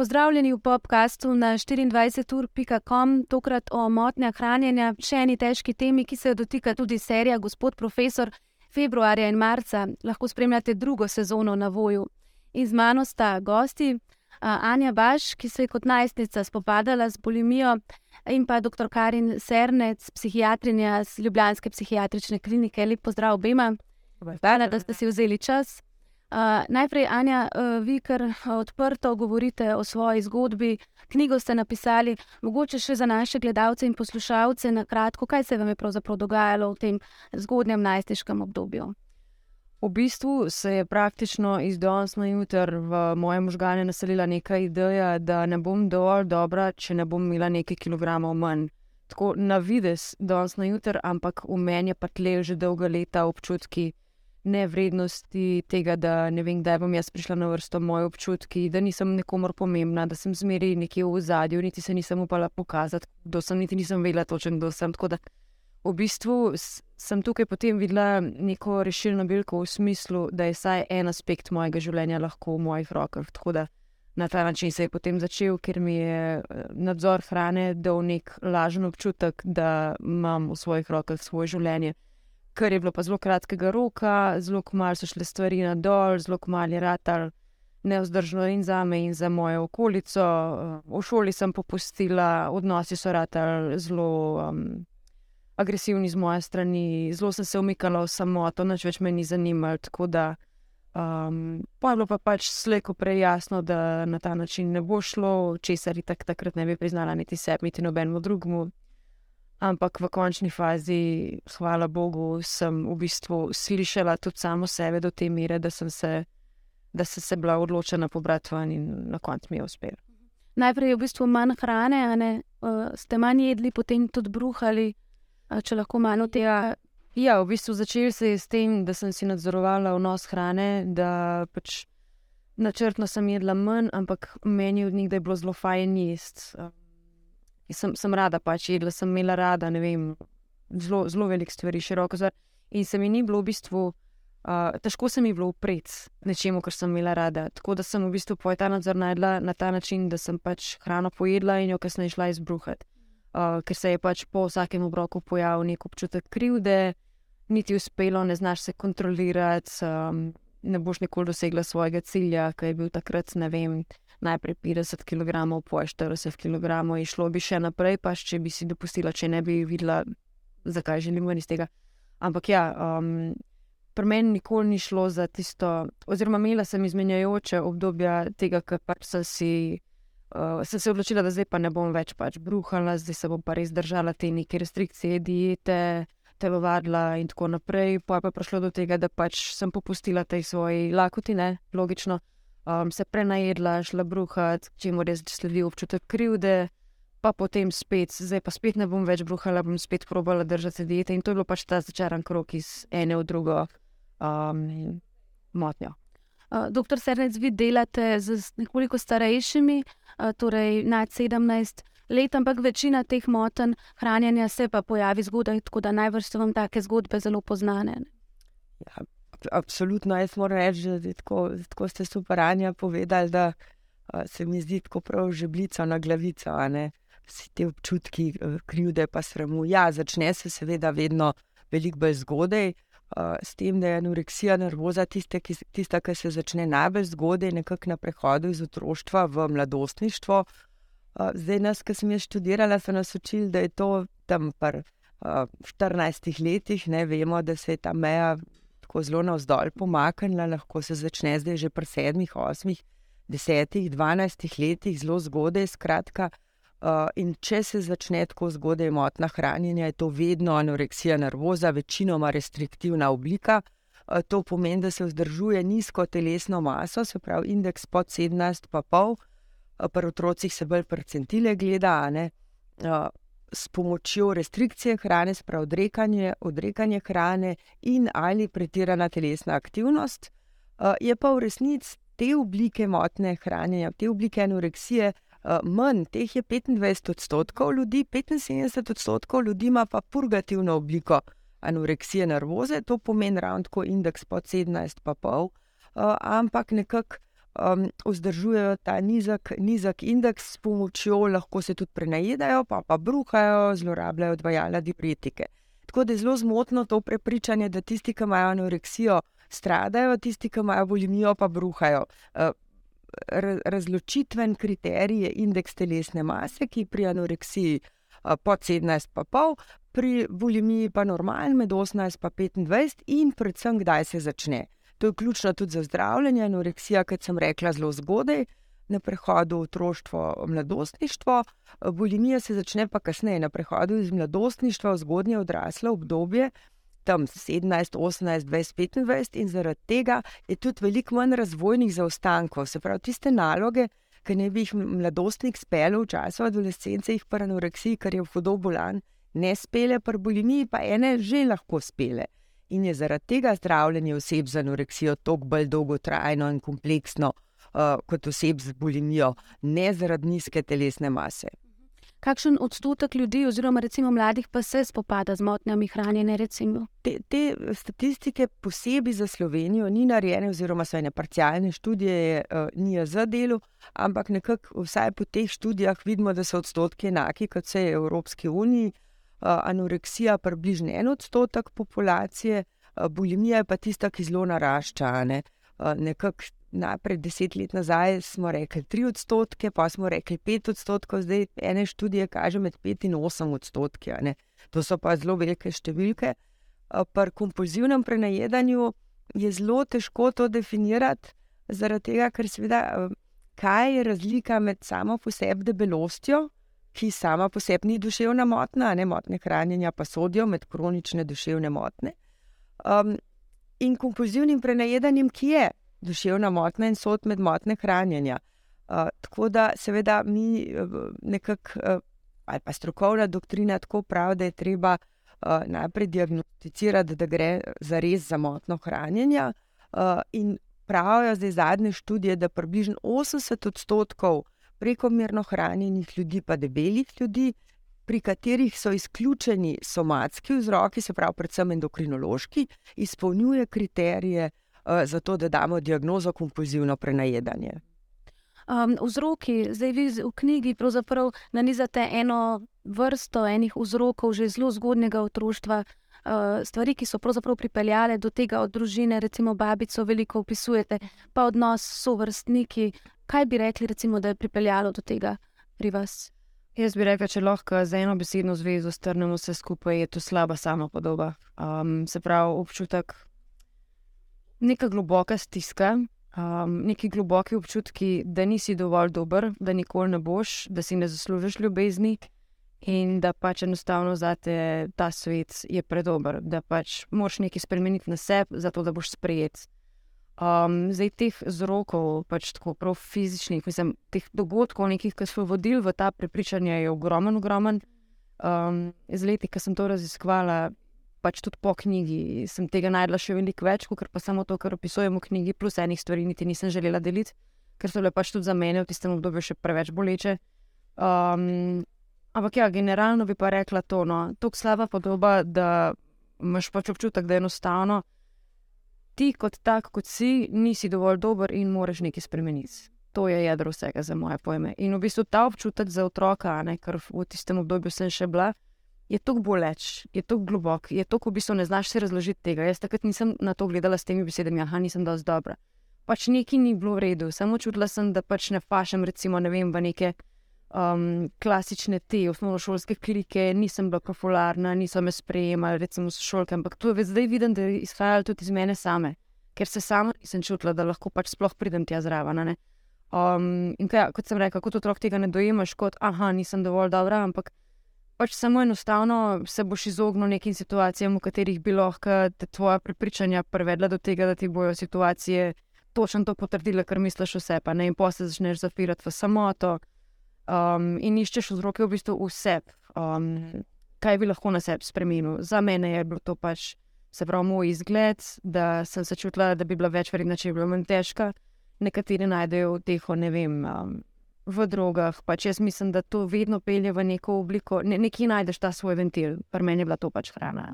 Pozdravljeni v podkastu na 24.com, tokrat o motnjah hranjenja, še eni težki temi, ki se jo dotika tudi serija Gospod Profesor. Februarja in marca lahko spremljate drugo sezono na Voju. In z mano sta gosti Anja Baš, ki se je kot najstnica spopadala z bolimijo, in pa dr. Karin Sernec, psihiatrinja z Ljubljanske psihiatrične klinike. Lep pozdrav obema. Hvala, da ste si vzeli čas. Uh, najprej, Anja, uh, vi kar odprto govorite o svoji zgodbi, knjigo ste napisali, mogoče še za naše gledalce in poslušalce na kratko, kaj se vam je pravzaprav dogajalo v tem zgodnjem najstniškem obdobju. V bistvu se je praktično iz danes na jutr v moje možgane naselila neka ideja, da ne bom dovolj dobra, če ne bom imela nekaj kilogramov manj. Tako na vides danes na jutr, ampak v meni pa tle že dolga leta občutki nevrednosti tega, da ne vem, kdaj bom jaz prišla na vrsto, moje občutki, da nisem nekomu pomembna, da sem zmeri nekje v zadju, niti se nisem upala pokazati, kdo sem, niti nisem vedela točno, kdo sem. Tako da v bistvu sem tukaj potem videla neko rešilno bilko v smislu, da je vsaj en aspekt mojega življenja lahko v mojih rokah. Tako da na ta način se je potem začel, ker mi je eh, nadzor hrane dal nek lažen občutek, da imam v svojih rokah svoje življenje kar je bilo pa zelo kratkega roka, zelo malo so šle stvari na dol, zelo malo je ratal neozdržno in za me in za mojo okolico. V šoli sem popustila, odnosi so ratali zelo um, agresivni z moje strani, zelo sem se umikala v samoto, noč več me ni zanimalo. Tako da um, pa je bilo pa pač slejko prej jasno, da na ta način ne bo šlo, česar tak, takrat ne bi priznala niti sebi, niti nobenemu drugemu. Ampak v končni fazi, hvala Bogu, sem v bistvu slišala tudi samo sebe do te mere, da sem se, da sem se bila odločena pobrati ven in na koncu mi je uspelo. Najprej je v bistvu manj hrane, uh, ste manj jedli, potem tudi bruhali, uh, če lahko manj tega. Ja, v bistvu začel se je s tem, da sem si nadzorovala vnos hrane, da pač načrtno sem jedla manj, ampak meni od njih je bilo zelo fajn jesti. Uh, sem, sem rada pač jedla, sem imela rada, ne vem, zelo, zelo velik stvari, široko. In se mi ni bilo v bistvu, uh, težko se mi je bilo upreti nečemu, kar sem imela rada. Tako da sem v bistvu po ta nadzor najdla na ta način, da sem pač hrano pojedla in jo kasneje šla izbruhati. Uh, ker se je pač po vsakem obroku pojavil nek občutek krivde, niti uspelo, ne znaš se kontrolirati, um, ne boš nikoli dosegla svojega cilja, ki je bil takrat, ne vem najprej 50 kg, poje 40 kg, in šlo bi še naprej, pa če bi si dopustila, če ne bi videla, zakaj želim ven iz tega. Ampak ja, um, pri meni nikoli ni šlo za tisto, oziroma imela sem izmenjajoče obdobja tega, kar pač sem si. Uh, sem se odločila, da zdaj pa ne bom več pač bruhala, zdaj se bom pa res držala te neke restrikcije, diete, telovadla in tako naprej. Pa je pa prišlo do tega, da pač sem popustila tej svoji lakoti, ne, logično um, se prenajedla, šla bruhati, če mu res sledi občutek krivde, pa potem spet, zdaj pa spet ne bom več bruhala, bom spet probala držati diete. In to je bilo pač ta začaran krok iz ene v drugo um, motnjo. Uh, doktor Srnec, vi delate z nekoliko starejšimi, uh, torej nad 17 let, ampak večina teh motenj hranjenja se pa pojavi zgodaj, tako da najvrst so vam take zgodbe zelo poznane. Ja, absolutno, jaz moram reči, da tako, tako ste super Anja povedali, da a, se mi zdi tako prav žeblica na glavico, vsi ti občutki krivde pa sramu. Ja, začne se seveda vedno veliko bolj zgodaj. Uh, s tem, da je anoreksija nervoza tiste, ki, tista, ki se začne najbolj zgodaj, nekako na prehodu iz otroštva v mladostništvo. Uh, zdaj, nas, ki sem jaz študirala, so nas učili, da je to tam pri uh, 14 letih, ne vemo, da se je ta meja tako zelo navzdol pomaknila, lahko se začne zdaj že pri sedmih, osmih, desetih, dvanajstih letih, zelo zgodaj. Skratka, uh, in če se začne tako zgodaj motna hranjenja, je to vedno anoreksija nervoza, večinoma restriktivna oblika. Uh, to pomeni, da se vzdržuje nizko telesno maso, se pravi indeks pod 17,5, uh, pri otrocih se bolj percentile gleda, s pomočjo restrikcije hrane, sprav odrekanje, odrekanje hrane in ali pretirana telesna aktivnost, uh, je pa v resnici te oblike motne hranjenja, te oblike anoreksije. Uh, manj teh je 25 odstotkov ljudi, 75 odstotkov ljudi ima pa purgativno obliko anoreksije nervoze, to pomeni ravno tako indeks pod 17,5, uh, ampak nekako um, vzdržujejo ta nizek, nizek indeks, s pomočjo lahko se tudi prenajedajo, pa pa bruhajo, zlorabljajo odvajala diuretike. Tako da je zelo zmotno to prepričanje, da tisti, ki imajo anoreksijo, stradajo, tisti, ki imajo bulimijo, pa bruhajo. Uh, razločitven kriterij je indeks telesne mase, ki pri anoreksiji uh, pod 17,5, pri bulimiji pa normalen med 18 in 25, in predvsem kdaj se začne. To je ključno tudi za zdravljenje anoreksija, kot sem rekla, zelo zgodaj. Na prehodu v otroštvo, mladostništvo, bulimija se začne pa kasneje, na prehodu iz mladostništva v zgodnje odraslo obdobje, tam 17, 18, 20, 25, in zaradi tega je tudi veliko manj razvojnih zaostankov. Se pravi, tiste naloge, ki ne bi jih mladostnik spele v času adolescence, jih pa anoreksiji, ker je v hudo bolan, ne spele, pa bulimiji pa ene že lahko spele. In je zaradi tega zdravljenje oseb z anoreksijo toliko bolj dolgotrajno in kompleksno uh, kot oseb z bulimijo, ne zaradi nizke telesne mase. Kakšen odstotek ljudi, oziroma recimo mladih, pa se spopada z motnjami hranjenja? Te, te statistike posebej za Slovenijo ni narejene, oziroma so ene parcialne študije, uh, ni za delo, ampak nekako vsaj po teh študijah vidimo, da so odstotki enaki kot vse Evropske unije. Uh, anoreksija je približno en odstotek populacije, uh, bulimija je pa tista, ki zelo narašča. Ne? Uh, nekako najprej deset let nazaj smo rekli tri odstotke, pa smo rekli pet odstotkov, zdaj ene študije kaže med pet in osem odstotki. To so pa zelo velike številke. Pri kompulzivnem prenajedanju je zelo težko to definirati, zaradi tega, ker seveda, kaj je razlika med samo po sebi debelostjo, ki sama po sebi ni duševna motnja, ne motne hranjenja, pa sodijo med kronične duševne motnje. Um, in kompulzivnim prenajedanjem, ki je duševna motnja in sod med motne hranjenja. Uh, tako da, seveda, mi nekako, uh, ali pa strokovna doktrina tako pravi, da je treba uh, najprej diagnosticirati, da gre za res za motno hranjenje. Uh, in pravijo zdaj zadnje študije, da približno 80 odstotkov prekomerno hranjenih ljudi, pa debelih ljudi, pri katerih so izključeni somatski vzroki, se pravi, predvsem endokrinološki, izpolnjuje kriterije. Eh, za to, da damo diagnozo kompulzivno prenajedanje. Um, vzroki, zdaj vi v knjigi pravzaprav nanizate eno vrsto enih vzrokov že zelo zgodnega otroštva, uh, stvari, ki so pravzaprav pripeljale do tega od družine, recimo babico, veliko opisujete, pa odnos s sovrstniki. Kaj bi rekli, recimo, da je pripeljalo do tega pri vas? Jaz bi rekla, če lahko z eno besedno zvezo strnemo vse skupaj, je to slaba samopodoba. Um, se pravi, občutek neka globoka stiska, um, neki globoki občutki, da nisi dovolj dober, da nikoli ne boš, da si ne zaslužiš ljubezni in da pač enostavno za te ta svet je predober, da pač moraš nekaj spremeniti na sebi, zato da boš sprejet. Um, zdaj teh vzrokov, pač tako prav fizičnih, mislim, teh dogodkov, nekih, ki so vodili v ta prepričanje, je ogromen, ogromen. Um, z leti, ki sem to raziskovala, pač tudi po knjigi sem tega najdla še veliko več, kot pa samo to, kar opisujem v knjigi, plus enih stvari, niti nisem želela deliti, ker so bile pač tudi za mene v tistem obdobju še preveč boleče. Um, ampak ja, generalno bi pa rekla to, no, tako slaba podoba, da imaš pač občutek, da je enostavno. Ti kot tak, kot si, nisi dovolj dober in moraš nekaj spremeniti. To je jedro vsega za moje pojme. In v bistvu ta občutek za otroka, ne, ker v tistem obdobju sem še bila, je tako boleč, je tako globok, je tako, v bistvu ne znaš se razložiti tega. Jaz takrat nisem na to gledala s temi besedami, ah, nisem dovolj dobra. Pač nekaj ni bilo v redu, samo čutila sem, da pač ne fašem, recimo, ne vem, v neke um, klasične te osnovnošolske klike, nisem bila popularna, niso me sprejemali, recimo, s šolke, ampak to je zdaj vidim, da je izhajalo tudi iz mene same, ker se sama nisem čutila, da lahko pač sploh pridem tja zraven. Um, in kaj, kot sem rekla, kot otrok tega ne dojemaš, kot ah, nisem dovolj dobra, ampak pač samo enostavno se boš izognil nekim situacijam, v katerih bi lahko te tvoje prepričanja privedla do tega, da ti bojo situacije točno to potrdile, kar misliš vse, pa ne in se začneš zafirati v samoto um, in iščeš vzroke v bistvu vse, um, kaj bi lahko na sebi spremenil. Za mene je bilo to pač. Se pravi, moj izgled, da sem se čutila, da bi bila več verjetna, če bi bila manj težka. Nekateri najdejo v teh, ne vem, um, v drogah. Pač jaz mislim, da to vedno pelje v neko obliko, ne, nekje najdeš ta svoj ventil, pri meni je bila to pač hrana.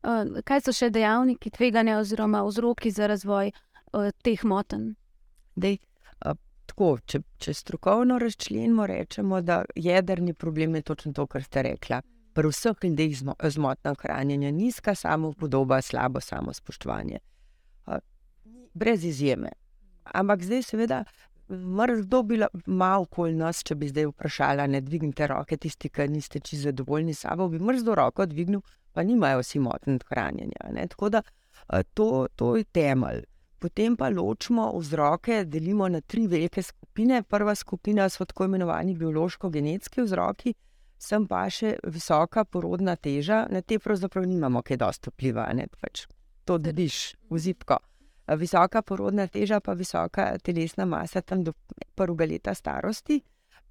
Uh, kaj so še dejavniki tveganja oziroma vzroki za razvoj uh, teh motenj? Dej, tako, če, če strokovno razčlenimo, rečemo, da jedrni problem je točno to, kar ste rekla. Pri vseh ljudeh z motnjo hranjenja, nizka samopodoba, slabo samospoštovanje. Brez izjeme. Ampak zdaj, seveda, kdo bi malo okoli nas, če bi zdaj vprašala, ne dvignite roke, tisti, ki niste čisto zadovoljni s sabo, bi mrzlo roko dvignil, pa nimajo vsi motnjo hranjenja. Ne? Tako da to, to je temelj. Potem pa ločimo vzroke, delimo na tri velike skupine. Prva skupina so tako imenovani biološko-genetski vzroki, sem pa še visoka porodna teža, na te pravzaprav nimamo kaj dosto vpliva, ne pač to deliš v zipko. Visoka porodna teža, pa visoka telesna masa tam do prvega leta starosti,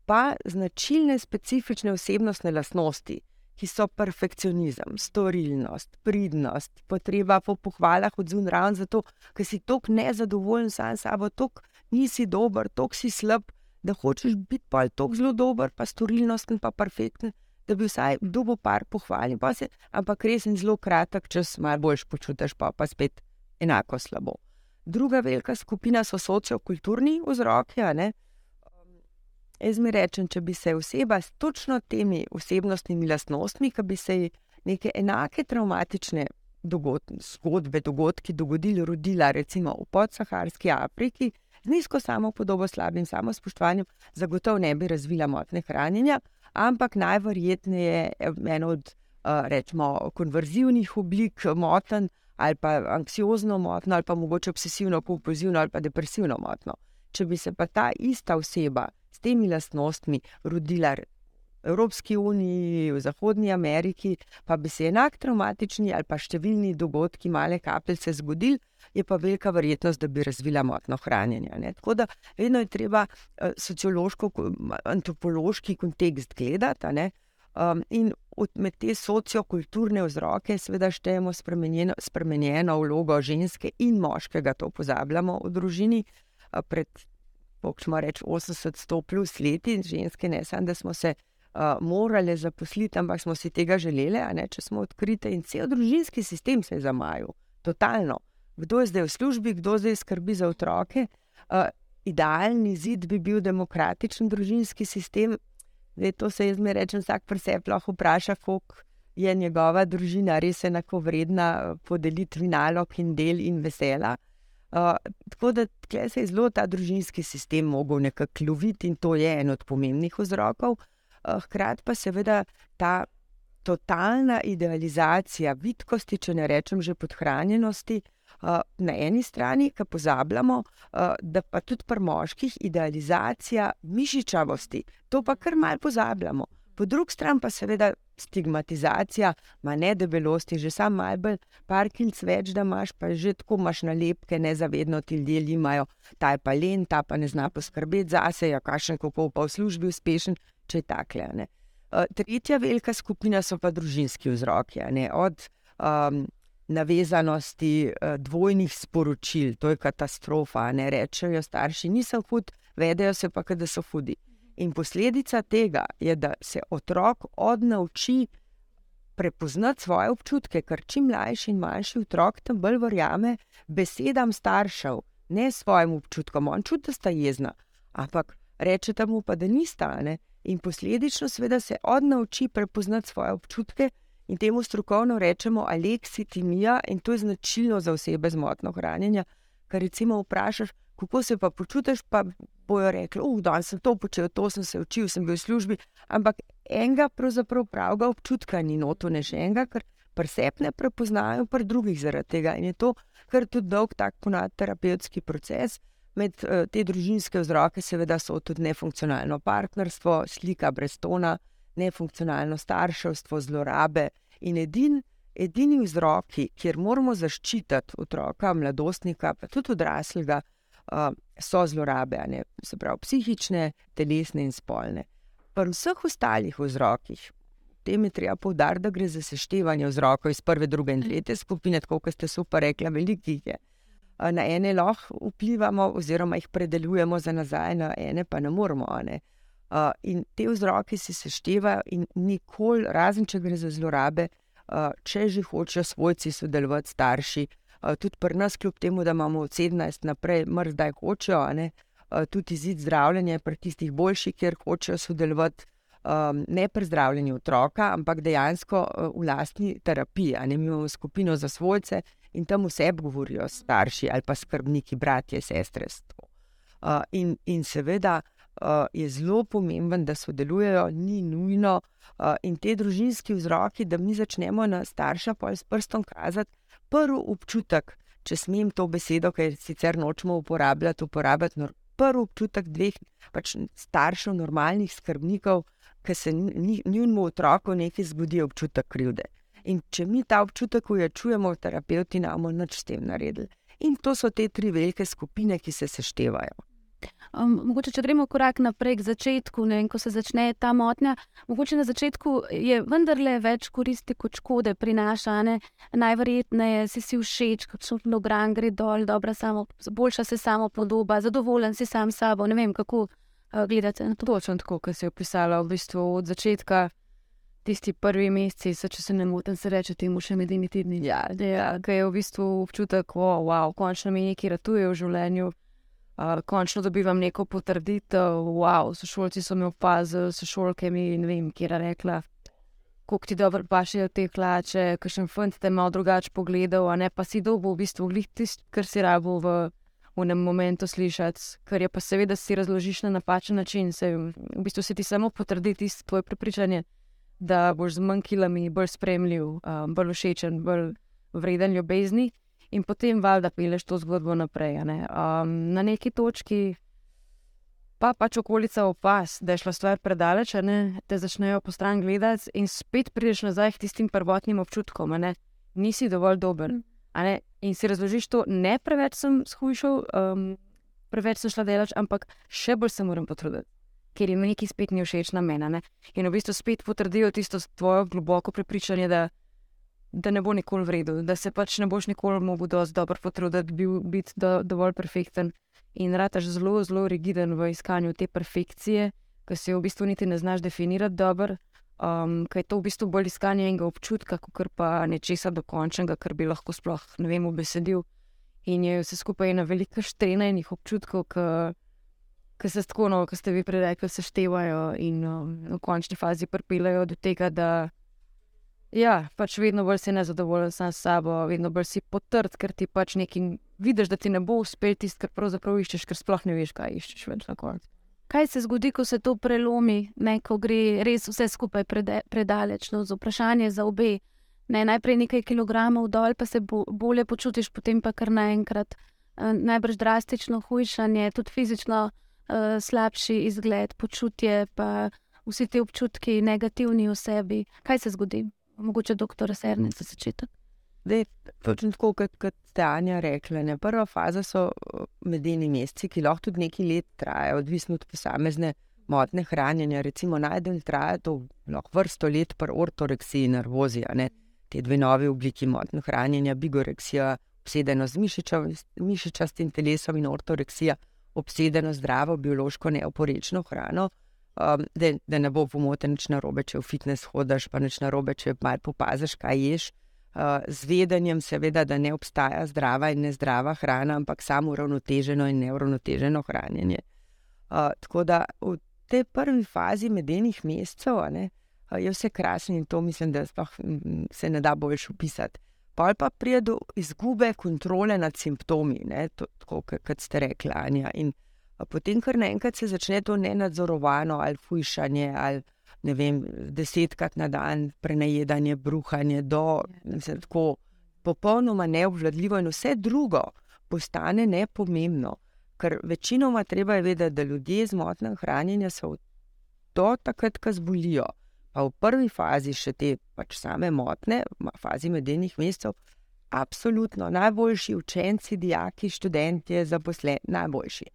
pa značilne specifične osebnostne lastnosti ki so perfekcionizem, storilnost, pridnost, potreba po pohvalah od zunaj, zato ker si tako nezadovoljen sam s sabo, tako nisi dober, tako si slab, da hočeš biti pa tako zelo dober, pa storilnosten, pa perfekten, da bi vsaj dubo par pohvalil, pa ampak res in zelo kratek čas, malo boljš počutiš, pa pa spet enako slabo. Druga velika skupina so sociokulturni vzroki, a ne. Jaz mi rečem, če bi se oseba s točno temi osebnostnimi lastnostmi, ki bi se ji neke enake traumatične dogod zgodbe, dogodki dogodili, rodila recimo v podsaharski Afriki, z nizko samopodobo, slabim samospoštovanjem, zagotovo ne bi razvila motne hranjenja, ampak najverjetneje eno od rečemo, konverzivnih oblik moten ali pa anksiozno motno ali pa mogoče obsesivno, kompulzivno ali pa depresivno motno. Če bi se pa ta ista oseba s temi lastnostmi rodila v Evropski uniji, v Zahodnji Ameriki, pa bi se enak traumatični ali pa številni dogodki, male kapljice zgodili, je pa velika verjetnost, da bi razvila motno hranjenje. Ne? Tako da vedno je treba uh, sociološko, antropološki kontekst gledati. Um, in med te sociokulturne vzroke, seveda, štejemo spremenjeno, spremenjeno vlogo ženske in moškega, to pozabljamo v družini. Uh, pred pokšmo reči 80-100 plus leti, ženske, ne samo, da smo se uh, morali zaposliti, ampak smo si tega želeli, ne, če smo odkrite in cel družinski sistem se je zamajal, totalno. Kdo je zdaj v službi, kdo zdaj skrbi za otroke. Uh, idealni zid bi bil demokratičen družinski sistem. Zdaj, to se jaz mi rečem, vsak preseb lahko vpraša, koliko je njegova družina res enako vredna podelitvi nalog in del in vesela. Uh, tako da se je zelo ta družinski sistem mogel nekako loviti in to je en od pomembnih vzrokov. Uh, hkrati pa seveda ta totalna idealizacija vidkosti, če ne rečem že podhranjenosti, uh, na eni strani, ki pozabljamo, uh, da pa tudi pri moških idealizacija mišičavosti, to pa kar mal pozabljamo. Po drugi strani pa seveda stigmatizacija, ma ne debelosti, že sam malce, par kilc več, da imaš, pa že tako imaš nalepke, nezavedno ti ljudje imajo, ta je pa len, ta pa ne zna poskrbeti za sebe, ja, kašen kako pa v službi uspešen, če je takle. Ne. Tretja velika skupina so pa družinski vzroki, ne, od um, navezanosti dvojnih sporočil, to je katastrofa, ne rečejo starši, nisem hud, vedejo se pa, da so hudi. In posledica tega je, da se otrok odnauči prepoznati svoje občutke, ker čim mlajši in manjši otrok tam bolj verjame besedam staršev, ne svojim občutkom. On čuti, da sta jezna, ampak reče mu pa, da nista. Ne? In posledično seveda se odnauči prepoznati svoje občutke. In temu strokovno rečemo aleksitimija, in to je značilno za osebe z motnjo hranjenja. Ker recimo vprašaš, kako se pa počutiš, pa bojo rekli, da uh, sem to počel, to sem se učil, sem bil v službi. Ampak enega pravzaprav pravega občutka ni noto, ne še enega, ker presep ne prepoznajo, pa drugih zaradi tega. In je to kar tudi dolg tak ponad terapevtski proces. Med uh, te družinske vzroke, seveda, so tudi nefunkcionalno partnerstvo, slika brez tona, nefunkcionalno starševstvo, zlorabe. In edini edini vzroki, kjer moramo zaščititi otroka, mladostnika, pa tudi odraslega, uh, so zlorabe, ne, se pravi psihične, telesne in spolne. Pri vseh ostalih vzrokih, tem je treba povdariti, da gre za seštevanje vzrokov iz prve, druge in tretje skupine, tako kot ste super rekli, velikih je. Na ene lahko vplivamo, oziroma jih predelujemo za nazaj, na ene pa ne moramo. Ne. Uh, in te vzroke si seštevajo, in nikoli, razen če gre za zlorabe, uh, če že hočejo svojci sodelovati, starši, uh, tudi pri nas, kljub temu, da imamo od 17 naprej, mrzda je hočejo, ne, uh, tudi izid zdravljenja pri tistih boljših, kjer hočejo sodelovati. Um, ne pri zdravljenju otroka, ampak dejansko uh, v lastni terapiji. Mi imamo skupino za svojce in tam vse govorijo starši ali pa skrbniki, bratje, sestre. Uh, in, in seveda uh, je zelo pomemben, da sodelujejo, ni nujno. Uh, in te družinski vzroki, da mi začnemo na starša pa s prstom kazati prvi občutek, če smem to besedo, ker sicer nočemo uporabljati, uporabljati prvi občutek dveh pač staršev, normalnih skrbnikov, ki se njim otroku nekaj zgodi, občutek krivde. In če mi ta občutek uječujemo, terapeuti nam nič s tem naredili. In to so te tri velike skupine, ki se seštevajo. Mogoče, če gremo korak naprej, k začetku, ne, ko se začne ta motnja, mogoče na začetku je vendarle več koristi kot škode prinaša. Najverjetneje si si všeč, kot so kilogram, gre dol, dobra, samo, boljša se samo podoba, zadovoljen si sam s sabo. Ne vem, kako uh, gledate na to. Točno tako, kot si opisala v bistvu od začetka. Tisti prvi meseci, če se ne motim, se reče temu še medeni tedni. Ja, ja, kaj je v bistvu občutek, da oh, wow, končno mi nekaj ratuje v življenju uh, končno dobivam neko potrditev, wow, sošolci so me opazili, sošolke mi ne vem, kje je rekla. Kako ti dobro pašejo te hlače, kakšen fant te malo drugače pogledal, a ne pa si dobil v bistvu tisto, kar si rabo v, enem momentu slišati, kar je pa seveda si razložiš na napačen način. Se, v bistvu se ti samo potrdi tisto tvoje prepričanje, da boš z manj kilami bolj spremljiv, um, bolj všečen, bolj vreden ljubezni in potem valjda peleš to zgodbo naprej. Ne? Um, na neki točki pa pač okolica opas, da je šla stvar predaleč, ne? te začnejo po stran gledati in spet prideš nazaj k tistim prvotnim občutkom, ne? nisi dovolj dober. In si razložiš to, ne preveč sem shujšal, um, preveč sem šla delač, ampak še bolj se moram potruditi. Ker jim nekaj spet ni všeč na meni. In v bistvu spet potrdijo tisto tvoje globoko prepričanje, da da ne bo nikoli v redu, da se pač ne boš nikoli mogel dovolj dobro potruditi, bil, biti do, dovolj perfekten in rataš zelo, zelo rigiden v iskanju te perfekcije, ki se jo v bistvu niti ne znaš definirati dobro. Um, kaj je to v bistvu bolj iskanje enega občutka, kot pa nečesa dokončnega, kar bi lahko sploh ne vem, obesedil. In je vse skupaj ena velika štrena enih občutkov, ki se tako, no, kot ste vi prej rekli, seštevajo in um, v končni fazi pripeljajo do tega, da Ja, pač vedno bolj si nezadovoljen sam s sabo, vedno bolj si potrd, ker ti pač nekaj vidiš, da ti ne bo uspel tisto, kar pravzaprav iščeš, ker sploh ne veš, kaj iščeš več na koncu. Kaj se zgodi, ko se to prelomi, ne, ko gre res vse skupaj prede, predaleč? No, z vprašanjem za obe. Ne, najprej nekaj kilogramov dol, pa se bo, bolje počutiš, potem pa kar naenkrat. Uh, najbrž drastično hujšanje, tudi fizično uh, slabši izgled, počutje, pa vsi ti občutki negativni v sebi. Kaj se zgodi? Mogoče doktor Serni za začetek. Dej, točno tako, kot, kot ste Anja rekla. Ne? Prva faza so uh, medeni meseci, ki lahko tudi nekaj let trajajo, odvisno od posamezne motne hranjenja. Recimo, najdel traja to lahko vrsto let, pa ortoreksija in nervozija. Ne? Te dve nove obliki motne hranjenja, bigoreksija, obsedeno z mišičastim telesom in ortoreksija, obsedeno zdravo, biološko neoporečno hrano um, da, da ne bo pomote nič narobe, če v fitness hodiš, pa nič narobe, če malo popaziš, kaj ješ. Uh, z vedenjem, seveda, da ne obstaja zdrava in nezdrava hrana, ampak samo uravnoteženo in neuravnoteženo hranjenje. Uh, tako da v tej prvi fazi medenih mesecev ne, uh, je vse krasno in to mislim, da se ne da boljš opisati. Pa pa pride do izgube kontrole nad simptomi, ne, to, tako kot ste rekli, Anja. In, uh, potem kar naenkrat se začne to nenadzorovano ali fujšanje, ali ne vem, desetkrat na dan prenajedanje, bruhanje, do mislim, tako popolnoma neobvladljivo in vse drugo postane nepomembno. Ker večinoma treba je vedeti, da ljudje z motnjami hranjenja so do takrat, ko zbolijo. Pa v prvi fazi še te pač same motne, v fazi medenih mesecev, absolutno najboljši učenci, dijaki, študenti, zaposleni, najboljši.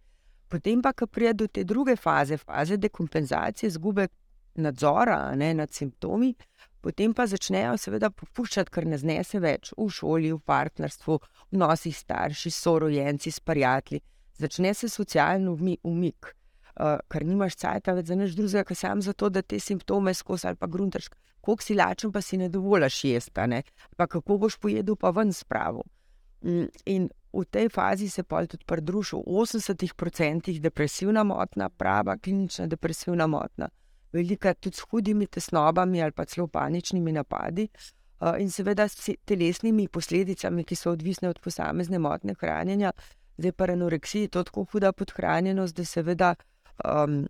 Potem pa, ko pride do te druge faze, faze dekompenzacije, izgube nadzora ne, nad simptomi, potem pa začnejo seveda popuščati, ker ne znese več v šoli, v partnerstvu, v nosih starši, sorojenci, s prijatelji. Začne se socialni umik, uh, ker nimaš cajta več za nič drugega, ker sam zato, da te simptome skozi ali pa gruntaš, koliko si lačen, pa si ne dovoljaš jesti, pa kako boš pojedel, pa ven spravo. Mm, in v tej fazi se pa tudi pridruži v 80% depresivna motnja, prava klinična depresivna motnja, velika tudi s hudimi tesnobami ali pa celo paničnimi napadi. Uh, in seveda s telesnimi posledicami, ki so odvisne od posamezne motnje hranjenja, zdaj pa anoreksija, to tako huda podhranjenost, da seveda um,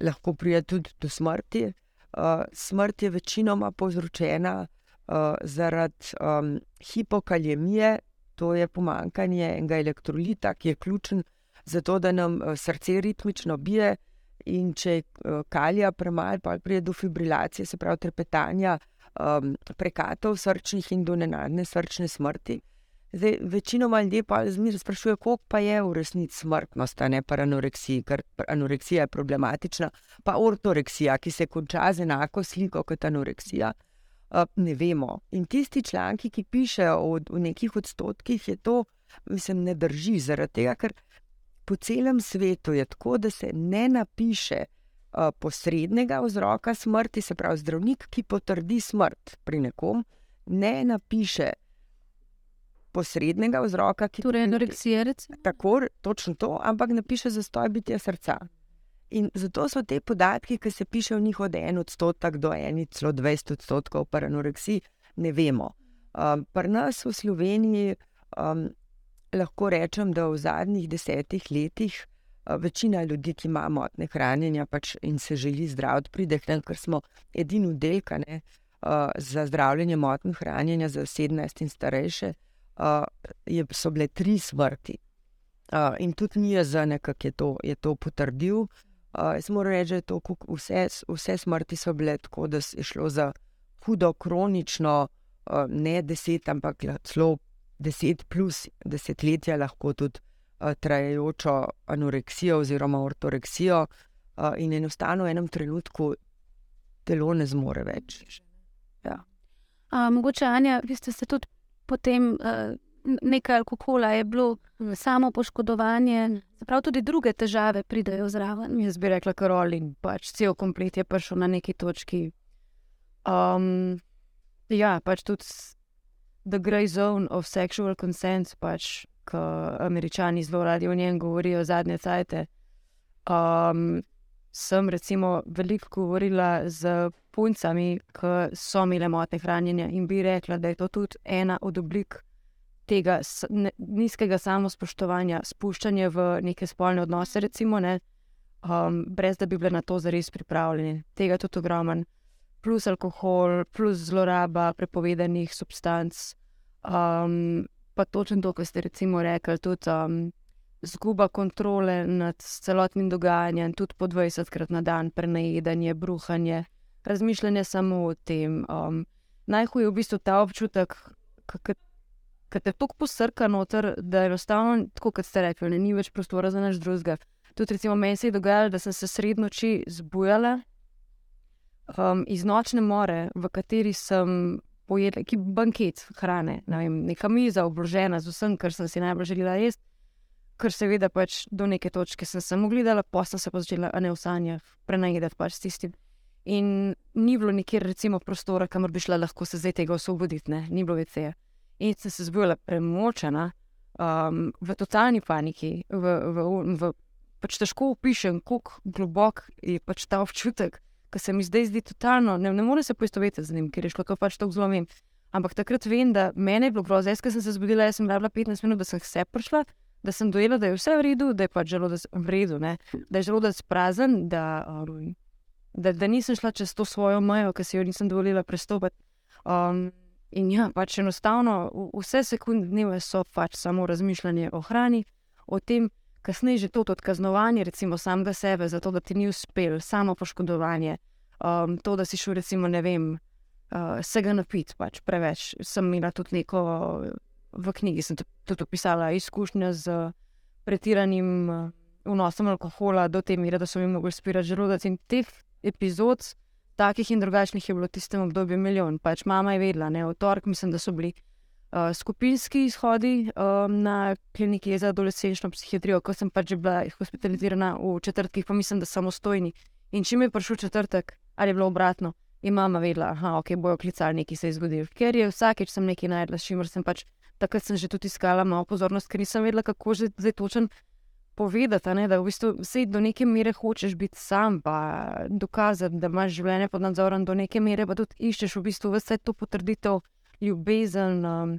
lahko pride tudi do smrti. Uh, smrt je večinoma povzročena uh, zaradi um, hipokalemije, to je pomankanje enega elektrolita, ki je ključen za to, da nam uh, srce ritmično bije. In če uh, kalija premalo, pa pride do fibrilacije, se pravi trepetanja, um, prekatov srčnih in do nenadne srčne smrti. Zdaj, večinoma ljudi pa zmeraj sprašuje, koliko pa je v resnici smrtnost, ne pa anoreksija, ker anoreksija je problematična, pa ortoreksija, ki se konča z enako sliko kot anoreksija. Ne vemo. In tisti članki, ki pišejo o, o nekih odstotkih, je to, mislim, ne drži, zaradi tega, ker po celem svetu je tako, da se ne napiše uh, posrednega vzroka smrti, se pravi zdravnik, ki potrdi smrt pri nekom, ne napiše posrednega vzroka, ki torej anoreksija. Tako, točno to, ampak ne piše zastoj bitja srca. In zato so te podatki, ki se pišejo v njih od en odstotek do eni, celo 20 odstotkov, pa anoreksiji, ne vemo. Um, Pri nas v Sloveniji um, lahko rečem, da v zadnjih desetih letih uh, večina ljudi, ki ima motne hranjenja pač in se želi zdraviti, pride k nam, ker smo edini oddelkane uh, za zdravljenje motnih hranjenja za 17 in starejše uh, je, so bile tri smrti. Uh, in tudi mi je za nekaj, ki je to potrdil. Uh, jaz moram reči, da vse, vse smrti so bile tako, da je šlo za hudo, kronično, uh, ne deset, ampak celo deset plus desetletja, lahko tudi uh, trajajočo anoreksijo oziroma ortoreksijo, uh, in enostavno v enem trenutku telo ne zmore več. Ja. A, mogoče, Anja, vi ste se tudi potem uh, nekaj alkohola, je bilo mm. samo poškodovanje, prav tudi druge težave pridejo zraven. Jaz bi rekla, da je pač cel komplet je prišel na neki točki. Um, ja, pač tudi the grey zone of sexual consent, pač, ko američani zelo radi o njem govorijo zadnje cajte. Um, sem recimo veliko govorila z puncami, ki so imele motne hranjenja in bi rekla, da je to tudi ena od oblik tega nizkega samospoštovanja, spuščanja v neke spolne odnose, recimo, ne, um, brez da bi bile na to zares pripravljene. Tega je tudi ogromen. Plus alkohol, plus zloraba prepovedanih substanc. Um, pa točno to, kar ste recimo rekli, tudi um, zguba kontrole nad celotnim dogajanjem, tudi po 20krat na dan, prenajedanje, bruhanje, razmišljanje samo o tem. Um, Najhuje je v bistvu ta občutek, ki te tako posrka noter, da je enostavno, tako kot ste rekli, ne, ni več prostora za naš drugega. Tudi, recimo, meni se je dogajalo, da sem se sred noči zbujala um, iz nočne more, v kateri sem pojedla, ki banket hrane, ne vem, neka miza obložena z vsem, kar sem si najbolj želela jesti ker seveda pač do neke točke sem samo gledala, posla se pa začela ne v sanjah, prenajedati pač s tistim. In ni bilo nikjer, recimo, prostora, kamor bi šla lahko se zdaj tega osvoboditi, ni bilo več tega. In sem se zbudila premočena, um, v totalni paniki, v, v, v, pač težko opišem, kako globok je pač ta občutek, ki se mi zdaj zdi totalno, ne, ne morem se poistovetiti z njim, ker je šlo to pač tako zelo vem. Ampak takrat vem, da meni je bilo grozno, jaz sem se zbudila, jaz sem bila 15 minut, da sem se prišla da sem dojela, da je vse v redu, da je pač želodec v redu, ne? da je želodec prazen, da, um, da, da nisem šla čez to svojo mejo, ki si jo nisem dovolila prestopiti. Um, in ja, pač enostavno, vse sekunde dneva so pač samo razmišljanje o hrani, o tem, kasneje že to odkaznovanje, recimo samega sebe, zato da ti ni uspel, samo poškodovanje, um, to, da si šel, recimo, ne vem. Uh, Vsega napiti, pač preveč. Sem imela tudi neko v knjigi sem tudi opisala izkušnje z pretiranim eh, vnosom alkohola do te mere, da so mi mogli spirati želodec. In teh epizod, takih in drugačnih, je bilo v tistem obdobju milijon. Pač mama je vedela, ne, v torek mislim, da so bili uh, skupinski izhodi um, na kliniki za adolescenčno psihiatrijo, ko sem pač bila hospitalizirana v četrtkih, pa mislim, da samostojni. In čim je prišel četrtek, ali je bilo obratno. In mama vedela, da okay, bojo klicali, nekaj se je zgodilo. Ker je vsakeč sem nekaj najdla, s čimer sem pač takrat sem že tudi iskala malo pozornost, ker nisem vedela, kako že zdaj točen povedati, ne, da v bistvu vse do neke mere hočeš biti sam, pa dokazati, da imaš življenje pod nadzorom do neke mere, pa tudi iščeš v bistvu vse to potrditev, ljubezen, um,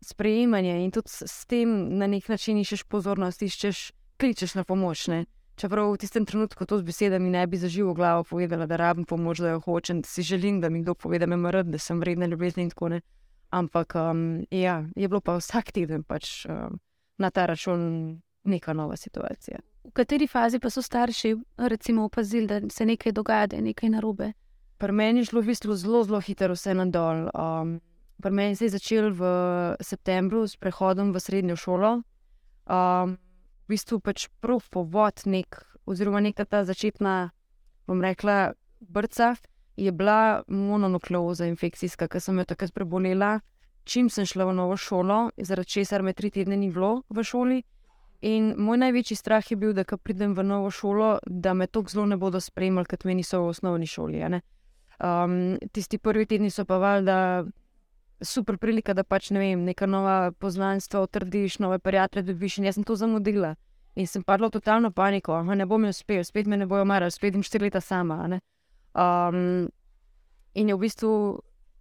sprejemanje in tudi s, tem na nek način iščeš pozornost, iščeš, kličeš na pomoč. Ne. Čeprav v tistem trenutku to z besedami ne bi zaživel glavo povedala, da rabim pomoč, da jo hočem, da si želim, da mi kdo pove, da me mrd, da sem vredna ljubezni in tako naprej. Ampak um, ja, je bilo pa vsak teden pač, um, na ta račun neka nova situacija. V kateri fazi pa so starši recimo, opazili, da se nekaj dogaja, da je nekaj narobe? Pri meni je šlo v bistvu zelo, zelo hitro vse na dol. Um, pri meni se je začel v septembru s prehodom v srednjo šolo. Um, v bistvu pač prav povod, nek, oziroma neka ta začetna, bom rekla, brca, je bila mononukleoza infekcijska, ki sem jo takrat prebolela, čim sem šla v novo šolo, zaradi česar me tri tedne ni bilo v šoli. In moj največji strah je bil, da ko pridem v novo šolo, da me tako zelo ne bodo spremljali, kot meni so v osnovni šoli. Um, tisti prvi tedni so pa valjda super prilika, da pač ne vem, neka nova poznanstva utrdiš, nove prijatelje dobiš. In jaz sem to zamudila. In sem padla v totalno paniko, aha, ne bom uspel, spet me ne bojo marali, spet jim štiri leta sama. Um, in je v bistvu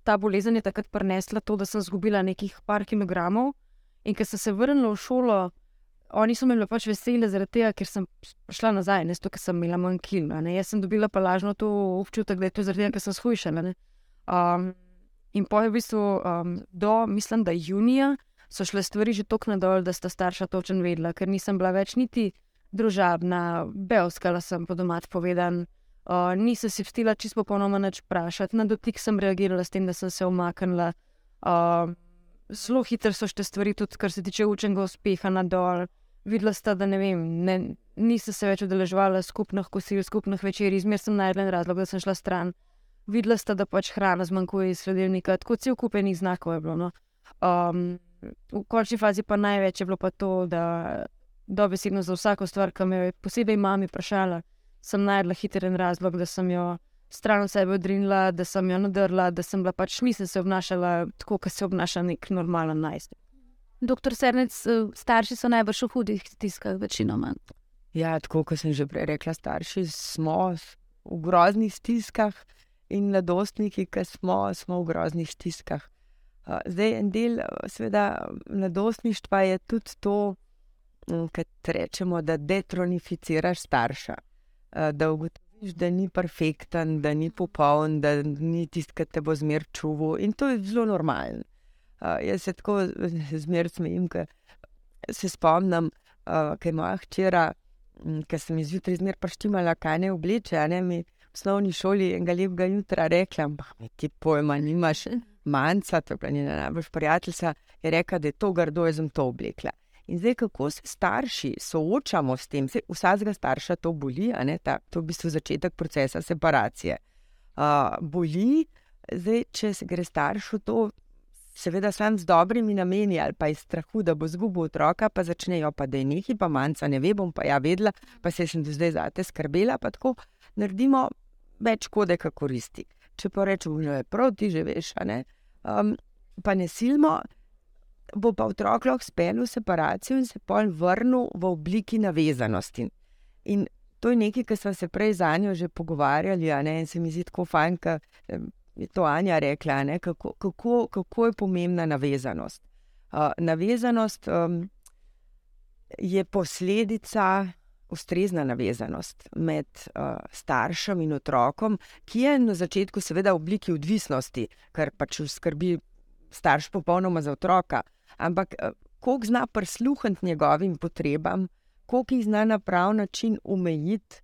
ta bolezen je takrat prinesla to, da sem izgubila nekih par kilogramov. In ker sem se vrnila v šolo, oni so me pač veseli zaradi tega, ker sem šla nazaj, ne zato, ker sem imela manj kil. Jaz sem dobila pa lažno to občutek, da je to zaradi tega, ker sem shujšala. Um, In po je v bistvu um, do, mislim, da junija so šle stvari že tako nadol, da sta starša točno vedela, ker nisem bila več niti družabna, belskala sem po domač povedan. Uh, nisem si vstila čisto popolnoma nič vprašati, na dotik sem reagirala s tem, da sem se omaknila. Uh, zelo hitro so šle stvari, tudi kar se tiče učenega uspeha na dol. Videla sta, da ne vem, ne, nisem se več udeleževala skupnih kosil, skupnih večerij, zmer sem najdela razlog, da sem šla stran videla sta, da pač hrana zmanjkuje iz sledilnika, tako cel kupenih znakov je bilo. No. Um, v končni fazi pa največ je bilo pa to, da dobesedno za vsako stvar, ki me je posebej mami vprašala, sem najdla hitren razlog, da sem jo stran od sebe odrinila, da sem jo nadrla, da sem bila pač nisem se obnašala tako, kot se obnaša nek normalen najstnik. Doktor Srnec, eh, starši so najbrž v hudih stiskah, večinoma. Ja, tako kot sem že prej rekla, starši smo v groznih stiskah in mladostniki, ki smo, smo v groznih stiskah. Zdaj, en del, seveda, mladostništva je tudi to, kar rečemo, da detronificiraš starša. Da ugotoviš, da ni perfekten, da ni popoln, da ni tisti, ki te bo zmer čuval. In to je zelo normalno. Jaz se tako zmer smejim, ker se spomnim, kaj je moja hčera, ki sem izjutraj zmer praštimala, kaj ne obleče, ne mi osnovni šoli enega lepega jutra rekla, da ti pojma, nimaš manjca, to je bila njena najboljša prijateljica, je rekla, da je to grdo, jaz sem to oblekla. In zdaj, kako se starši soočamo s tem, vsakega starša to boli, Ta, to je v bistvu začetek procesa separacije. Uh, boli, zdaj, če se gre starš v to, seveda, sam z dobrimi nameni ali pa iz strahu, da bo izgubil otroka, pa začnejo pa da je nekaj, pa manjca ne ve, bom pa ja vedela, pa se sem do zdaj za te skrbela. Pa tako naredimo več škode, kot koristi. Če pa rečemo, da je prav, ti že veš, ne? Um, pa ne silimo, bo pa otrok lahko spel v separacijo in se pol vrnil v obliki navezanosti. In to je nekaj, kar smo se prej za njo že pogovarjali, in se mi zdi tako fajn, da je to Anja rekla, kako, kako, kako je pomembna navezanost. Uh, navezanost um, je posledica ustrezna navezanost med uh, staršem in otrokom, ki je na začetku, seveda, v obliki odvisnosti, ker pač skrbi starš popolnoma za otroka. Ampak, uh, koliko zna prisluhniti njegovim potrebam, koliko jih zna na prav način umejiti,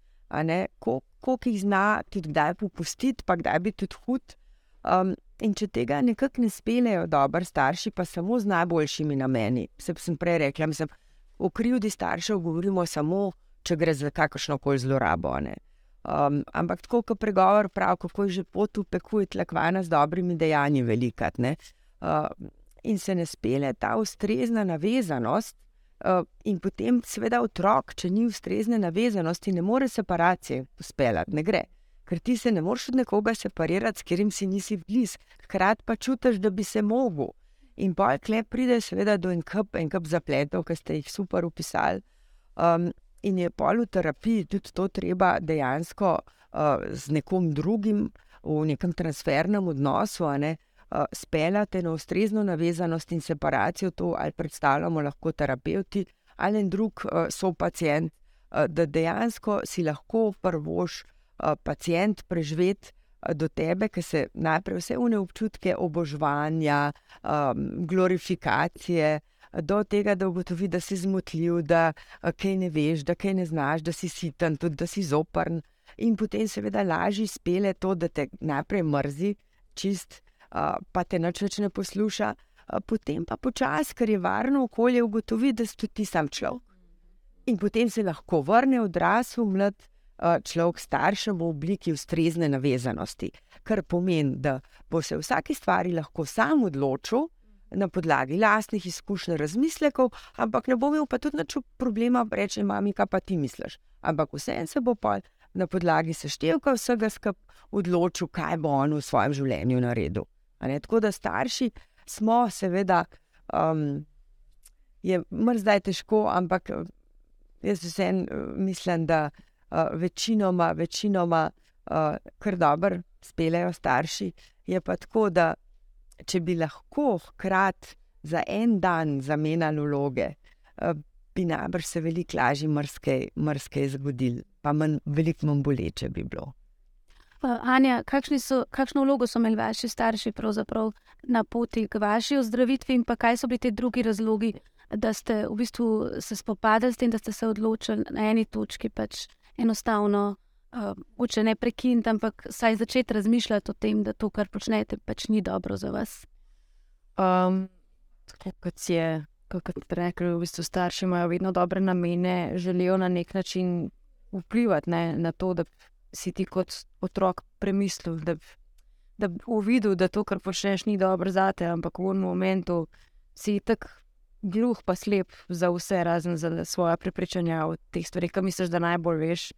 koliko jih zna tudi kdaj popustiti, pa kdaj biti tudi hud. Um, in če tega nekako ne speljejo dobri starši, pa samo z najboljšimi nameni, se sem prej rekla, mislim, o krivdi staršev govorimo samo če gre za kakršno koli zlorabo. Um, ampak tako, kot pregovor pravi, kako je že pot v peku, je tlakvana z dobrimi dejanji velikat. Uh, in se ne spele ta ustrezna navezanost, uh, in potem, seveda, otrok, če ni ustrezne navezanosti, ne more separacije uspeljati, ne gre. Ker ti se ne moreš od nekoga separirati, s katerim si nisi blizu, hkrati pa čutiš, da bi se mogel. In pa kle pride, seveda, do en kup, en kup zapletov, ki ste jih super upisali. Um, in je pol v terapiji tudi to treba dejansko uh, z nekom drugim, v nekem transfernem odnosu, ne, uh, speljati na ustrezno navezanost in separacijo, to ali predstavljamo lahko terapeuti ali en drug uh, so pacijent, uh, da dejansko si lahko prvoš uh, pacijent preživeti do tebe, ki se najprej vse une občutke oboževanja, um, glorifikacije, do tega, da ugotovi, da si zmotljiv, da kaj ne veš, da kaj ne znaš, da si siten, tudi da si zoprn. In potem, seveda, lažje spele to, da te najprej mrzi, čist, uh, pa te noč več ne posluša, potem pa počasi, ker je varno okolje, ugotovi, da si tudi ti sam človek. In potem se lahko vrne odrasel, mlad, človek staršem v obliki ustrezne navezanosti, kar pomeni, da bo se v vsaki stvari lahko sam odločil na podlagi lastnih izkušenj, razmislekov, ampak ne bo imel pa tudi nič problema reči: Mami, kaj pa ti misliš? Ampak vseeno se bo pa na podlagi seštevka vsega skupaj odločil, kaj bo on v svojem življenju naredil. Tako da starši smo, seveda, um, je mrzaj težko, ampak jaz vseeno mislim, da uh, večinoma, večinoma uh, kar dobro speljejo starši. Je pa tako, da če bi lahko hkrati za en dan zamenjali vloge, uh, bi najbrž se veliko lažje mrske zgodili, pa manj, veliko manj boleče bi bilo. Anja, so, kakšno vlogo so imeli vaši starši na poti k vaši ozdravitvi, in kaj so bili ti drugi razlogi, da ste v bistvu se spopadali s tem, da ste se odločili na eni točki pač enostavno, uh, če ne prekiniti, ampak saj začeti razmišljati o tem, da to, kar počnete, pač ni dobro za vas. Um, tako kot je, kot ste rekli, v bistvu starši imajo vedno dobre namene, želijo na nek način vplivati ne, na to, da si ti kot otrok premislil, da, da bi uvidel, da to, kar počneš, ni dobro za te, ampak v enem momentu si tako gluh, pa slep za vse, razen za svoje prepričanja o teh stvareh, ki misliš, da najbolj veš.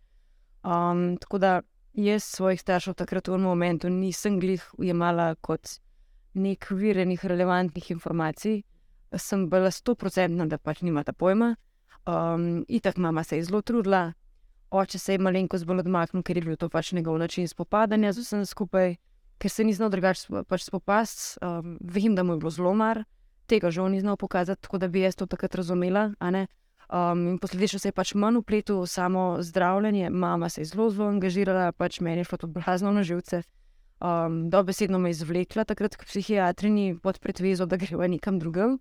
Um, tako da jaz svojih staršev takrat v enem momentu nisem glih ujemala kot nek vir enih relevantnih informacij. Sem bila sto procentna, da pač nimata pojma. Um, Itak mama se je zelo trudila, oče se je malenkost bolj odmaknil, ker je bil to pač njegov način spopadanja z vsem skupaj, ker se ni znal drugače pač spopasti. Um, vem, da mu je bilo zelo mar tega žal ni znal pokazati, tako da bi jaz to takrat razumela. Um, posledično se je pač manj upletel v samo zdravljenje, mama se je zelo, zelo angažirala, pač meni je šlo to blazno na živce. Um, Dobesedno me je izvlekla takrat k psihiatrini pod pretvezo, da greva nekam drugam.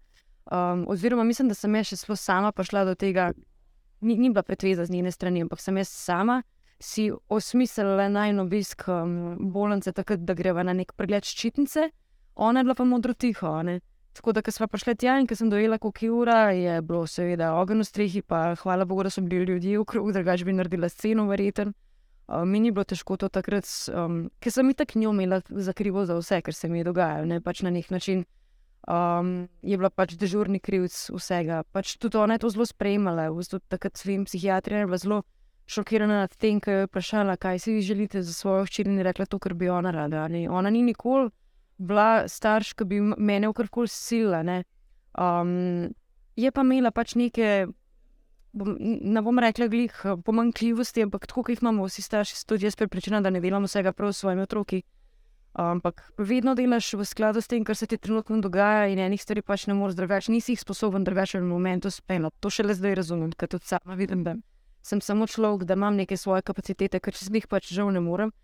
Um, oziroma, mislim, da sem jaz še sama prišla do tega, ni, ni bila pretveza z njene strani, ampak sem jaz sama si osmislila naj obisk um, bolnice, takrat, da greva na nek pregled ščitnice, ona je bila pa modro tiho. Ne? Tako da, ko smo prišli tja in ko sem dojela, koliko je ura, je bilo seveda ogen v strehi, pa hvala Bogu, da so bili ljudje okrog, drugače bi naredila sceno, verjeten. Uh, mi ni bilo težko to takrat, um, ker sem jih tako njo imela za krivo za vse, kar se mi je dogajalo. Ne? Pač na nek način um, je bila pač dežurni krivc vsega. Pač tudi ona je to zelo sprejemala. V bistvu takrat svojim psihiatrijam je bila zelo šokirana nad tem, ker je vprašala, kaj si vi želite za svojo hčer in je rekla to, kar bi ona rada. Ne? Ona ni nikoli bila starš, ki bi mene vkarkoli sila. Um, je pa imela pač neke, bom, ne bom rekla, glih pomankljivosti, ampak tako, kot jih imamo vsi starši, tudi jaz prepričana, da ne delamo vsega prav s svojimi otroki. Ampak vedno delaš v skladu s tem, kar se ti trenutno dogaja, in enih stvari pač ne moreš drugače, nisi jih sposoben drugače v momentu speljati. To šele zdaj razumem, ker tudi sama vidim, da sem samo človek, da imam neke svoje kapacitete, ker čez njih pač žal ne morem.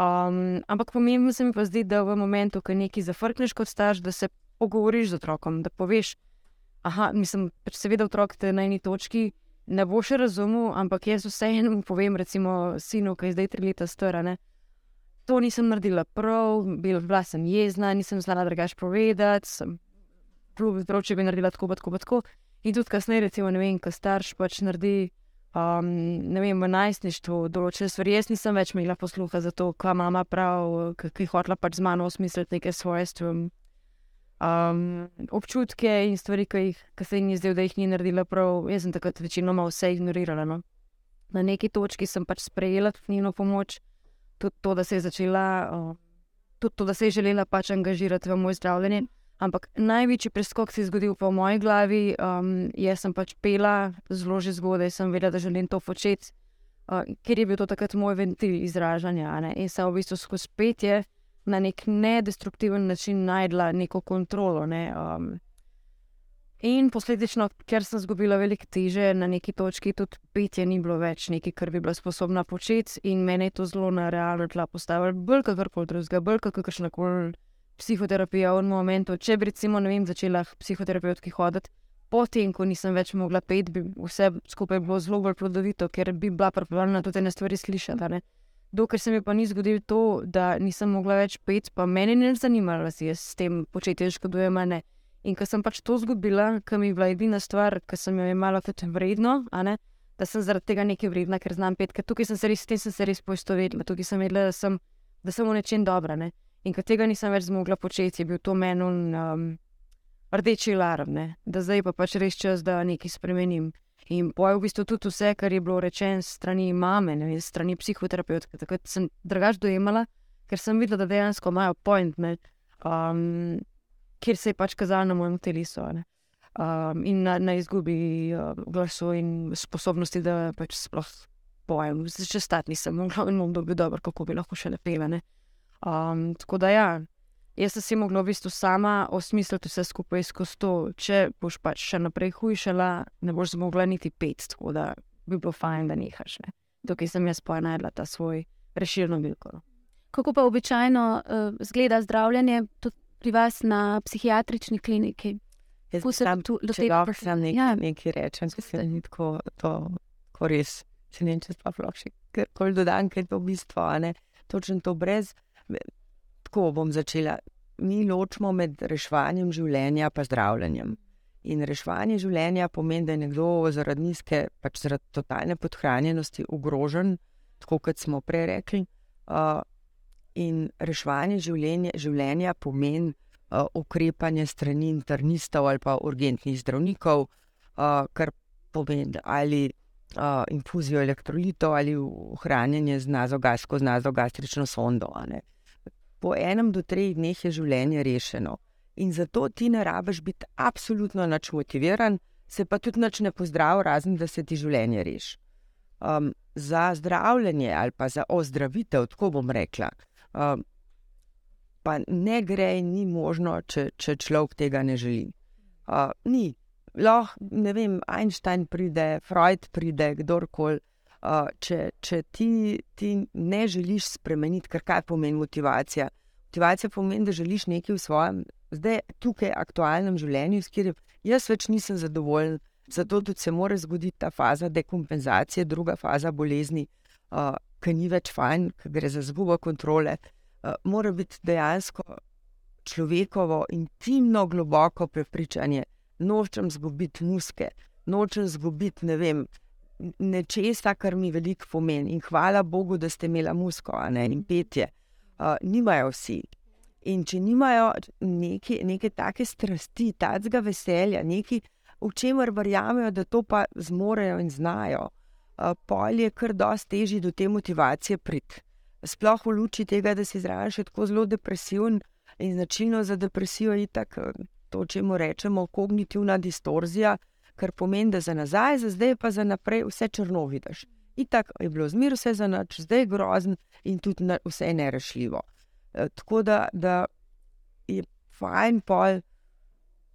Um, ampak pomembno se mi pa zdi, da v momentu, ko nekaj zafrkneš kot starš, da se pogovoriš z otrokom, da poveš, da mislim, pač seveda otrok te na eni točki ne bo še razumel, ampak jaz vseeno povem, recimo, sinu, ki je zdaj tri leta star. To nisem naredila prav, bila sem jezna, nisem znala drugače povedati, sem prav, če bi naredila tako, tako, tako. In tudi kasneje, recimo, ne vem, kaj starš pač naredi um, ne vem, v najstništvu določene stvari. Jaz nisem več imela posluha za to, kaj mama pravi, ki je hotela pač z mano osmisliti neke svoje stvari. Um, občutke in stvari, ki, jih, ki se jim je zdelo, da jih ni naredila prav, jaz sem takrat večinoma vse ignorirala. No. Na neki točki sem pač sprejela njeno pomoč, tudi to, da se je začela, uh, tudi to, da se je želela pač angažirati v moj zdravljenje. Ampak največji preskok se je zgodil po moji glavi. Um, jaz sem pač pela zelo že zgodaj, sem vedela, da želim to početi, uh, ker je bil to takrat moj ventil izražanja. Ne? In sem v bistvu skozi petje na nek nedestruktiven način najdla neko kontrolo. Ne? Um, In posledično, ker sem izgubila veliko teže na neki točki, tudi petje ni bilo več nekaj, kar bi bila sposobna početi, in meni je to zelo na realno tla postavilo, bolj kot karkoli drugega, bolj kot kakršna koli psihoterapija v momentu. Če bi recimo, ne vem, začela psihoterapevtki hoditi, potem, ko nisem več mogla pet, bi vse skupaj bilo zelo bolj plodovito, ker bi bila pripravljena tudi te stvari slišati. Dokler se mi pa ni zgodilo to, da nisem mogla več pet, pa meni ni zanimalo, da si jaz s tem početjem škodujem, ne. In ko sem pač to izgubila, ki mi je bila edina stvar, ki sem jo imela kot vredno, da sem zaradi tega nekaj vredna, ker znam pet, ker tukaj sem se res, sem se res poistovetila, tukaj sem vedela, da sem, da sem v nečem dobra. Ne? In ker tega nisem več zmogla početi, je bil to meni um, rdeči alarm, ne? da zdaj pa pač res čas, da nekaj spremenim. In poje v bistvu tudi vse, kar je bilo rečeno strani mame, ne, strani psihoterapeutka, takrat sem drugač dojemala, ker sem videla, da dejansko imajo point. Um, kjer se je pač kazalo na mojem telesu. Um, in na, na izgubi uh, glasu in sposobnosti, da pač sploh pojem, če stati nisem, in bom dobil dobro, kako bi lahko še lepele. Um, tako da ja, jaz sem si mogla v bistvu sama osmisliti vse skupaj skozi to. Če boš pač še naprej hujšala, ne boš zmogla niti pet, tako da bi bilo fajn, da nehaš. Ne? Tukaj sem jaz poenajala ta svoj rešilno bilko. No. Kako pa običajno uh, zgleda zdravljenje, tudi pri vas na psihiatrični kliniki. Jaz se tam tu lahko sam nek, ja. nekaj rečem, da se ni tako, to, ko res se ne če sploh še kar dodam, ker je to v bistvu, ne, točno to brez. Tako bom začela. Mi ločimo med reševanjem življenja in zdravljenjem. In reševanje življenja pomeni, da je nekdo zaradi nizke, pač zaradi totalne podhranjenosti ogrožen, tako kot smo prej rekli. Uh, in reševanje življenja, življenja pomeni uh, ukrepanje strani internistov ali pa urgentnih zdravnikov, uh, kar pomeni ali uh, infuzijo elektrolitov ali ohranjanje z nazogasko, z nazogastrično sondo. Po enem do treh dneh je življenje rešeno. In zato ti ne rabiš biti absolutno nač motiviran, se pa tudi nač ne pozdrav, razen da se ti življenje reši. Um, za zdravljenje ali pa za ozdravitev, tako bom rekla, uh, pa ne gre ni možno, če, če človek tega ne želi. Uh, ni. Lahko, ne vem, Einstein pride, Freud pride, kdorkoli. Uh, če če ti, ti ne želiš spremeniti, kar kaj pomeni motivacija. Motivacija pomeni, da želiš nekaj v svojem, zdaj, tukaj, aktualnem življenju, s katerim jaz več nisem zadovoljen. Zato tudi se mora zgoditi ta faza dekompenzacije, druga faza bolezni, uh, ki ni več fajn, ki gre za zgubo kontrole, uh, mora biti dejansko človekovo intimno, globoko prepričanje, nočem zgubiti muske, nočem zgubiti ne vem. Nečesa, kar mi veliko pomeni, in hvala Bogu, da ste imeli musko ne, in petje. Uh, nimajo vsi. In če nimajo neke, neke take strasti, tacga veselja, nekaj, v čemer verjamejo, da to pa zmorejo in znajo, pol je kar dosti težje do te motivacije priti. Sploh v luči tega, da si zraven še tako zelo depresiven in značilno za depresijo je tako, to, če mu rečemo, kognitivna distorzija, kar pomeni, da za nazaj, za zdaj pa za naprej vse črno vidiš. In tako je bilo zmer vse za noč, zdaj je grozen in tudi na, vse je nerešljivo. E, tako da, da je fajn pol.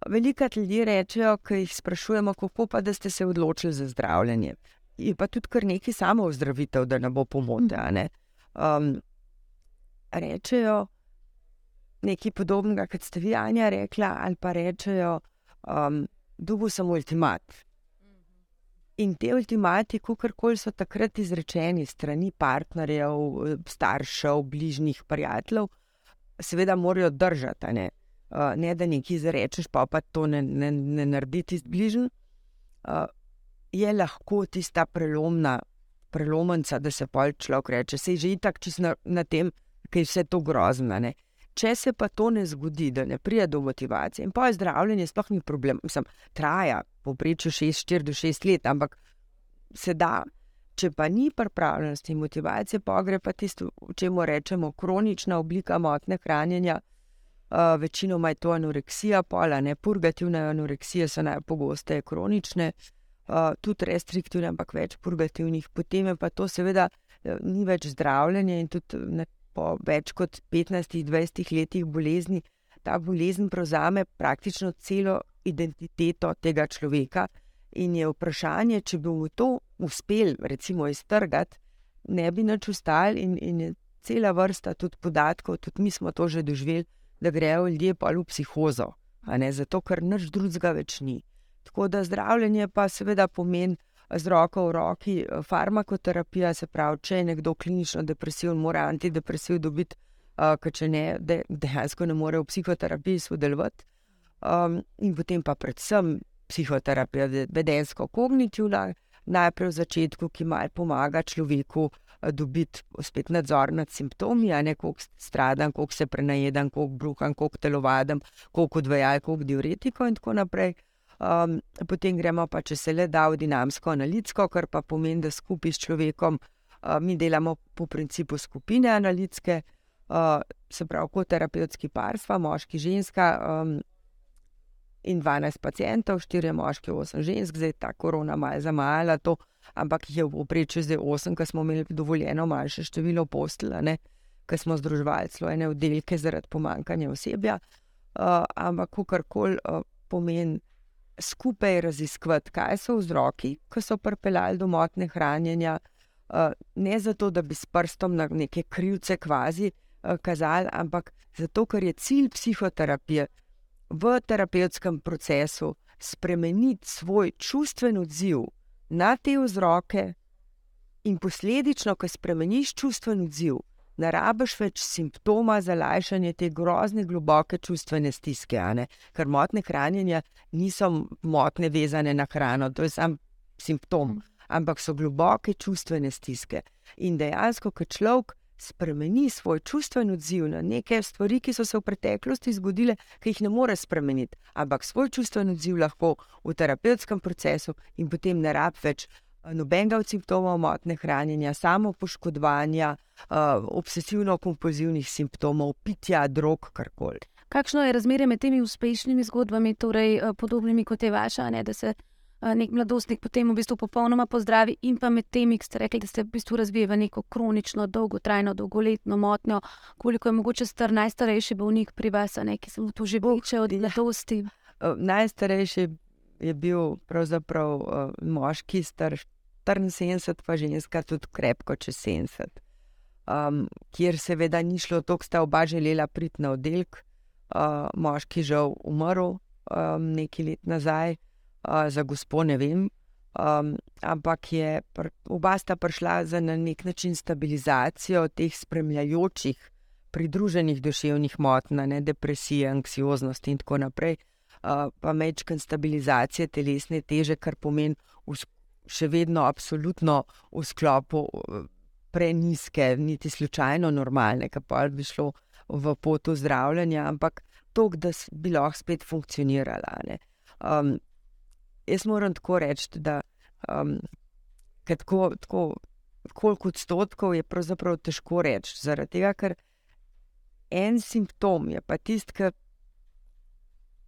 Veliko ljudi rečejo, ki jih sprašujemo, kako pa ste se odločili za zdravljenje je pa tudi kar neki samo ozdravitev, da ne bo pomote. Ne? Um, rečejo nekaj podobnega, kot ste vi, Anja, rekla, ali pa rečejo, um, dugo sem ultimat. In te ultimati, kakorkoli so takrat izrečeni strani partnerjev, staršev, bližnjih, prijateljev, seveda morajo držati. Ne? Uh, ne da nekaj izrečeš, pa pa to ne, ne, ne narediti z bližnjim. Uh, je lahko tista prelomna, prelomnica, da se pol človek reče, se je že itak čist na, na tem, ker je vse to grozno. Ne? Če se pa to ne zgodi, da ne pride do motivacije in pa je zdravljenje, sploh ni problem, Mislim, traja poprečju 6-4 do 6 let, ampak se da. Če pa ni pripravljenosti in motivacije, pa gre pa tisto, če mu rečemo kronična oblika motne hranjenja, Uh, večinoma je to anoreksija, pola, ne purgativne anoreksije so najpogosteje kronične, uh, tudi restriktivne, ampak več purgativnih. Potem je pa to seveda ni več zdravljenje in tudi ne, po več kot 15-20 letih bolezni ta bolezen prevzame praktično celo identiteto tega človeka. In je vprašanje, če bi mu to uspel, recimo, iztrgati, ne bi nič ustal, in, in je cela vrsta tudi podatkov, tudi mi smo to že doživeli, da grejo ljudje pa v psihozo, zato ker nič drugega več ni. Tako da zdravljenje pa seveda pomeni z roko v roki farmakoterapija, se pravi, če je nekdo klinično depresiven, mora antidepresiv dobiti, uh, če ne, de, dejansko ne more v psihoterapiji sodelovati. Um, in potem pa predvsem psihoterapija, vedensko-kognitivna, najprej v začetku, ki malo pomaga človeku dobiti spet nadzor nad simptomi, a ne koliko stradam, koliko se prenajedam, koliko bruham, koliko telovadam, koliko odvajam, koliko diuretiko in tako naprej. Um, potem gremo pa, če se le da, v dinamsko analitsko, kar pa pomeni, da skupaj s človekom uh, mi delamo po principu skupine analitske, uh, se pravi, kot terapevtski par, sva moški, ženska. Um, In 12 pacijentov, 4 moški, 8 žensk, zdaj ta korona malo zamajala to, ampak je v povprečju zdaj 8, ker smo imeli dovoljeno manjše število postelj, ker smo združevali celo ene oddelke zaradi pomankanja osebja. Uh, ampak, karkoli uh, pomeni skupaj raziskovati, kaj so vzroki, ki so pripeljali do motne hranjenja, uh, ne zato, da bi s prstom na neke krivce kvazi uh, kazali, ampak zato, ker je cilj psihoterapije v terapevtskem procesu spremeniti svoj čustven odziv na te vzroke, in posledično, ko spremeniš čustven odziv, ne rabiš več simptoma za lajšanje te grozne, globoke čustvene stiske. Ker motne hranjenja niso motne vezane na hrano, to je samo simptom, ampak so globoke čustvene stiske. In dejansko, ko človek spremeni svoj čustven odziv na neke stvari, ki so se v preteklosti zgodile, ki jih ne more spremeniti, ampak svoj čustven odziv lahko v terapevtskem procesu in potem ne rab več. Eh, nobenega od simptomov motne hranjenja, samo poškodovanja, uh, obsesivno-kompulzivnih simptomov, pitja, drog, karkoli. Kakšno je razmerje med temi uspešnimi zgodbami, torej uh, podobnimi kot je vaša, ne, da se uh, nek mladostnik potem v bistvu popolnoma pozdravi, in pa med temi, ki ste rekli, da ste v bistvu razvijali neko kronično, dolgotrajno, dolgoletno motnjo, koliko je mogoče star najstarejši bolnik pri vas, ne, ki se mu to že boče od mladosti? Najstarejši je bil pravzaprav moški, star 74, pa ženska tudi krepko čez 70. Um, kjer seveda ni šlo to, sta oba želela priti na oddelek, uh, moški žal umrl um, nekaj let nazaj, uh, za gospod ne vem. Um, ampak je pr oba sta prišla za na nek način stabilizacijo teh spremljajočih, pridruženih duševnih motenj, ne depresije, anksioznosti in tako naprej, uh, pa mečken stabilizacije telesne teže, kar pomeni še vedno absolutno v sklopu eh, preniske, niti slučajno normalne, ki pa bi šlo v pot zdravljenja, ampak to, da bi lahko spet funkcionirala. Um, jaz moram tako reči, da um, tako, tako, koliko odstotkov je pravzaprav težko reči. Zaradi tega, ker en simptom je pa tisti, ki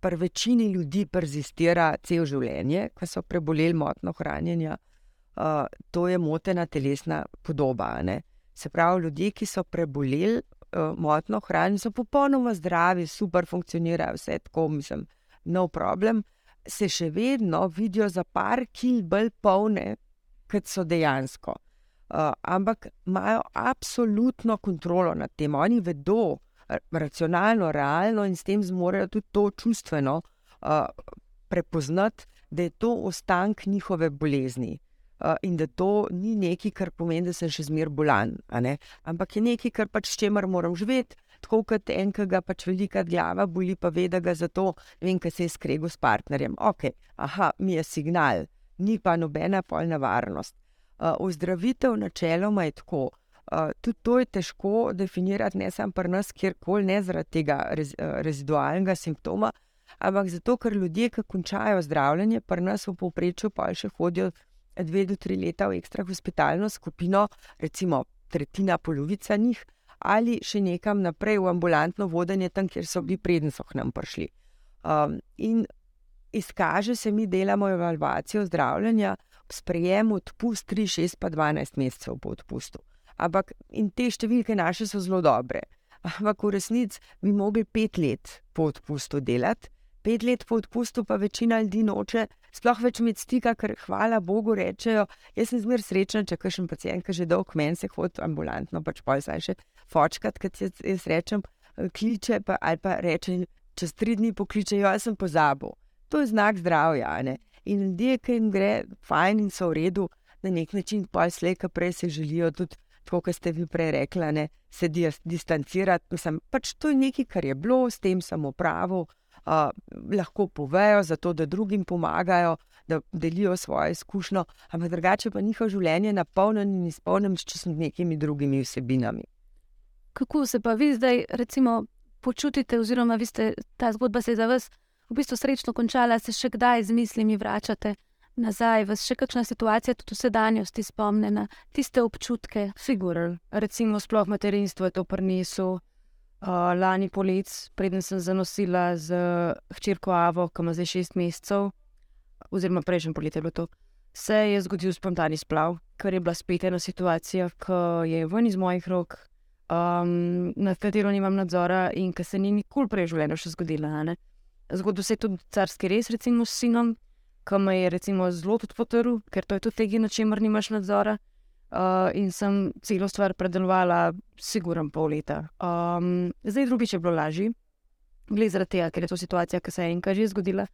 pri večini ljudi persistira cel življenje, ko so preboleli motno hranjenje, uh, to je motena telesna podoba. Ne? Se pravi, ljudje, ki so preboleli uh, motno hranjenje, so popolnoma zdravi, super funkcionirajo, vse tako, mislim, no problem. Se še vedno vidijo za par kil bolj polne, kot so dejansko. Uh, ampak imajo absolutno kontrolo nad tem, oni vedo, racionalno, realno in s tem zmorejo tudi to čustveno uh, prepoznati, da je to ostanek njihove bolezni. Uh, in da to ni nekaj, kar pomeni, da sem še zmeraj bolan, ampak je nekaj, kar pač s čemer moram živeti. Tako kot enega, pač velika glava boli, pa ve, da ga zato vem, kaj se je skregal s partnerjem. Ok, aha, mi je signal, ni pa nobena polna varnost. Uh, ozdravitev načeloma je tako, Uh, tudi to je težko definirati, ne samo pri nas, kjerkoli, ne zaradi tega rez, uh, rezidualnega simptoma, ampak zato, ker ljudje, ki končajo zdravljenje, pri nas v povprečju pa še hodijo dve do tri leta v ekstra hospitalno skupino, recimo tretjina, polovica njih, ali še nekam naprej v ambulantno vodenje, tam, kjer so bili prednji, so k nam prišli. Um, in izkaže se, mi delamo evalvacijo zdravljenja, sprejem odpust 3, 6, pa 12 mesecev po odpustu. Ampak in te številke naše so zelo dobre. Ampak v resnici bi mogli pet let po odpustu delati, pet let po odpustu pa večina ljudi noče, sploh več imeti stika, ker hvala Bogu rečejo. Jaz sem zmer srečen, če kažem pacijent, ki že dolg meni se hodi ambulantno, pač pa zdaj še fočkat, kad jaz, jaz rečem, kliče pa, ali pa reče, čez tri dni pokliče, jo jaz sem pozabil. To je znak zdravja. Ne? In ljudje, ki jim gre fajn in so v redu, na nek način pa slejka prej se želijo tudi. Kot ste vi prej rekli, ne, se distancirati. Mislim, pač to je nekaj, kar je bilo, s tem sem upravil, lahko povejo, zato da drugim pomagajo, da delijo svojo izkušnjo, ampak drugače pa njihovo življenje napolnjeno in izpolnjeno s nekimi drugimi vsebinami. Kako se pa vi zdaj, recimo, počutite, oziroma vi ste ta zgodba se je za vas v bistvu srečno končala, se še kdaj z mislimi vračate? Nazaj, vas še kakšna situacija, tudi v sedanjosti, spomne na tiste občutke? Figurno, recimo, sploh materinstvo je to prineslo, Uh, lani poleti, preden sem zanosila z hčerko Avo, ki ima zdaj šest mesecev, oziroma prejšnji poletje je bilo to, se je zgodil spontani splav, ker je bila spet ena situacija, ki je ven iz mojih rok, um, nad katero nimam nadzora in ki se ni nikoli prej v življenju še zgodila. Zgodil se je tudi carski res, recimo s sinom, ki me je zelo potrl, ker to je tudi nekaj, na čemer nimaš nadzora. Uh, in sem celo stvar predelovala, siguren pol leta. Um, zdaj, drugič je bilo lažje, glede zaradi tega, ker je to situacija, ki se je enkrat že zgodila.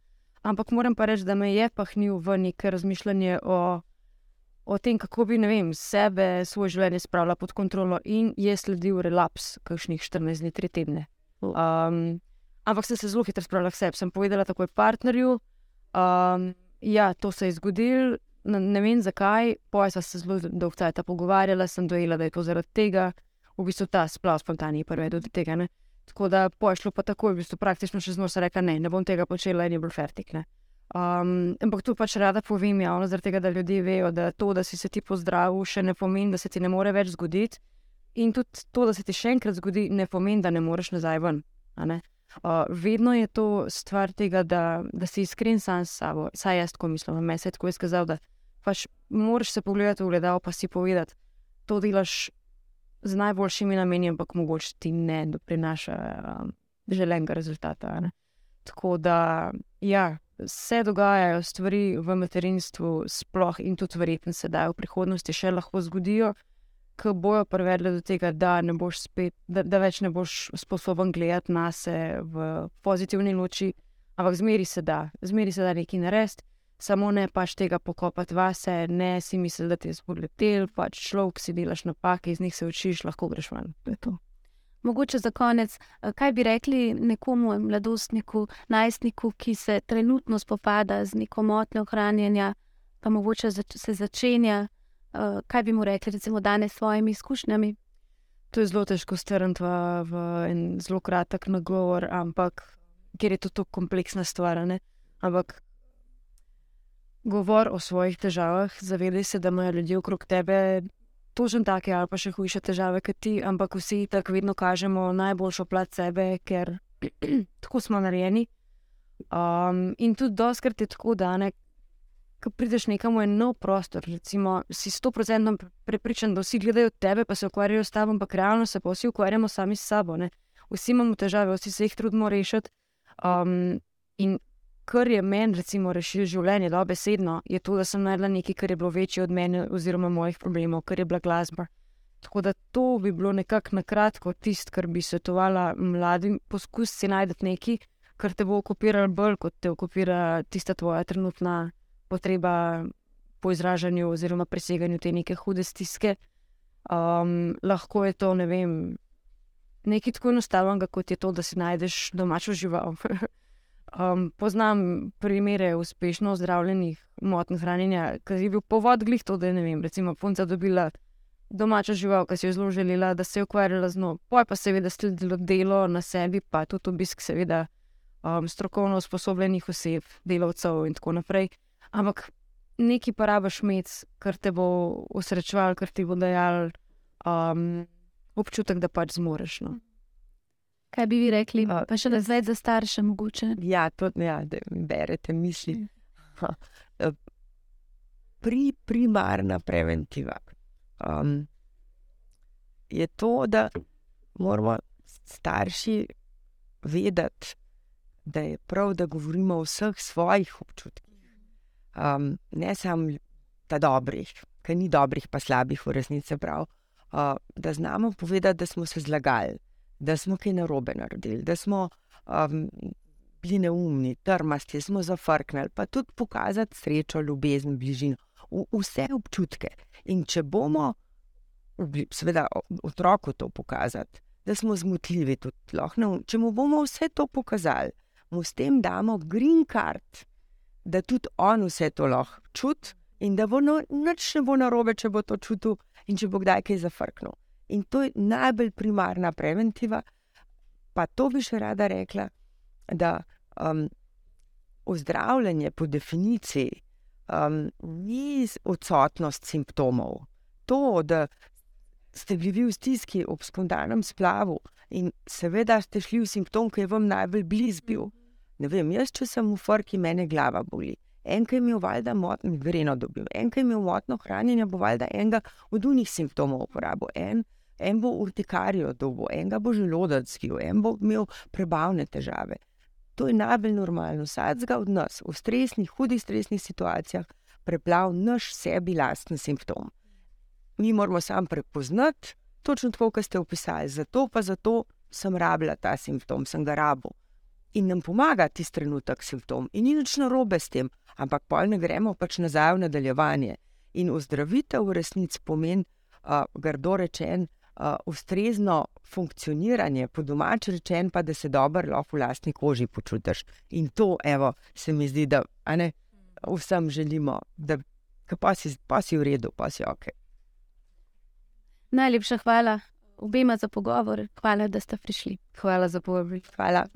Ampak moram pa reči, da me je pahnil v neko razmišljanje o, o tem, kako bi vem, sebe, svoje življenje spravila pod kontrolo in je sledil relaps, kakšnih 14 dni, 3 tedne. Um, ampak sem se zelo hitro spravila k sebi, sem povedala takoj partnerju. Um, ja, to se je zgodilo ne vem zakaj, poje sva se zelo dolgo časa pogovarjala, sem dojela, da je to zaradi tega, v bistvu ta splav spontani prvi do tega. Ne? Tako da pošlo pa tako, v bistvu praktično še znotraj rekla, ne, ne bom tega počela in je bil fertik. Um, ampak tu pač rada povem javno, zaradi tega, da ljudje vejo, da to, da si se ti pozdravil, še ne pomeni, da se ti ne more več zgoditi. In tudi to, da se ti še enkrat zgodi, ne pomeni, da ne moreš nazaj ven. Uh, vedno je to stvar tega, da, da si iskren sam s sabo. Saj jaz tako mislim, me je tako izkazal, da pač moraš se pogledati v gledalo, pa si povedati, to delaš z najboljšimi nameni, ampak mogoče ti ne prinaša um, želenega rezultata. Ne? Tako da, ja, se dogajajo stvari v materinstvu, sploh in tudi verjetno se da v prihodnosti še lahko zgodijo. Ki bojo privedli do tega, da, spet, da, da več ne boš sposoben gledati na sebe v pozitivni luči, ampak zmeri se da, zmeri se da nekaj narediti samo ne pač tega pokopati vase, ne si misli, da ti je spodletel, pač človek si delaš napake, iz njih se učiš, lahko greš ven. Mogoče za konec, eh, kaj bi rekli nekomu, mladostniku, najstniku, ki se trenutno spopada z neko motnjo hranjenja, pa mogoče se začenja, eh, kaj bi mu rekli, recimo, danes s svojimi izkušnjami? To je zelo težko strniti v, v en zelo kratek nagovor, ampak ker je to tako kompleksna stvar. Ne? Ampak govor o svojih težavah, zavedaj se, da imajo ljudje okrog tebe točno take ali pa še hujše težave kot ti, ampak vsi tako vedno kažemo najboljšo plat sebe, ker tako smo narejeni. Um, in tudi doskrat je tako, da ne. Ko prideš nekam v nov prostor, recimo, si sto procentno prepričan, da vsi gledajo tebe, pa se ukvarjajo s tabo, ampak realno se pa vsi ukvarjamo sami s sabo. Ne? Vsi imamo težave, vsi se jih trudimo rešiti. Um, in kar je meni, rešilo življenje, da besedno, je to, da sem naredila nekaj, kar je bilo večje od mene oziroma mojih problemov, kar je bila glasba. Tako da to bi bilo nekako na kratko tisto, kar bi svetovala mladim. Poskusi najti nekaj, kar te bo okupiralo bolj, kot te okupira tista tvoja trenutna potreba po izražanju oziroma preseganju te neke hude stiske. Um, lahko je to, ne vem, nekaj tako enostavnega, kot je to, da si najdeš domačo žival. Um, poznam primere uspešno zdravljenih motnj hranjenja, ki je bil povod glih to, da je vem, recimo punca dobila domača žival, ki si jo zelo želela, da se je ukvarjala z njo. Poj pa seveda sledilo delo na sebi, pa tudi obisk seveda um, strokovno usposobljenih oseb, delavcev in tako naprej. Ampak neki pa rabaš med, kar te bo usrečeval, kar ti bo dajal um, občutek, da pač zmoreš. No. Kaj bi vi rekli, A, pa še da zdaj za starše mogoče? Ja, to, ja, da mi berete misli. Ha, eh, Pri, primarna preventiva um, je to, da moramo starši vedeti, da je prav, da govorimo o vseh svojih občutkih. Um, ne samo ta dobrih, ker ni dobrih, pa slabih v resnici prav. Uh, da znamo povedati, da smo se zlagali, da smo kaj narobe naredili, da smo um, bili neumni, trmasti, smo zafrknili, pa tudi pokazati srečo, ljubezen, bližino, v, vse občutke. In če bomo, seveda, otroku to pokazati, da smo zmotljivi, tudi lahko, če mu bomo vse to pokazali, mu s tem damo green card, da tudi on vse to lahko čuti in da bo no, nič ne bo narobe, če bo to čutil in če bo kdaj kaj zafrknil. In to je najbolj primarna preventiva. Pa to bi še rada rekla, da um, ozdravljanje po definiciji um, ni odsotnost simptomov. To, da ste bili v stiski ob spontanem splavu in seveda ste šli v simptom, ki je vam najbolj blizu bil. Ne vem, jaz, če sem v frki, mene glava boli. Enkaj mi je valjda motno, greno dobim, enkaj mi je motno hranjenje, bo valjda enega od unih simptomov uporabil. En, en bo urtikarijo dobo, enega bo želodec skil, en bo imel prebavne težave. To je najbolj normalno. Vsakega od nas v stresnih, hudih stresnih situacijah preplav naš sebi lasten simptom. Mi moramo sam prepoznati, točno tako, kot ste opisali, zato pa zato sem rabila ta simptom, sem ga rabil. In nam pomaga tisti trenutek simptom, in ni nič narobe s tem, ampak pol ne gremo pač nazaj v nadaljevanje. In ozdravitev v resnici pomeni, uh, grdo rečen, uh, ustrezno funkcioniranje, po domač rečen, pa da se dobro lahko v lastni koži počutiš. In to, evo, se mi zdi, da ne, vsem želimo, da pa si, pa si v redu, pa si ok. Najlepša hvala obema za pogovor, hvala, da ste prišli. Hvala za povabilo. Hvala.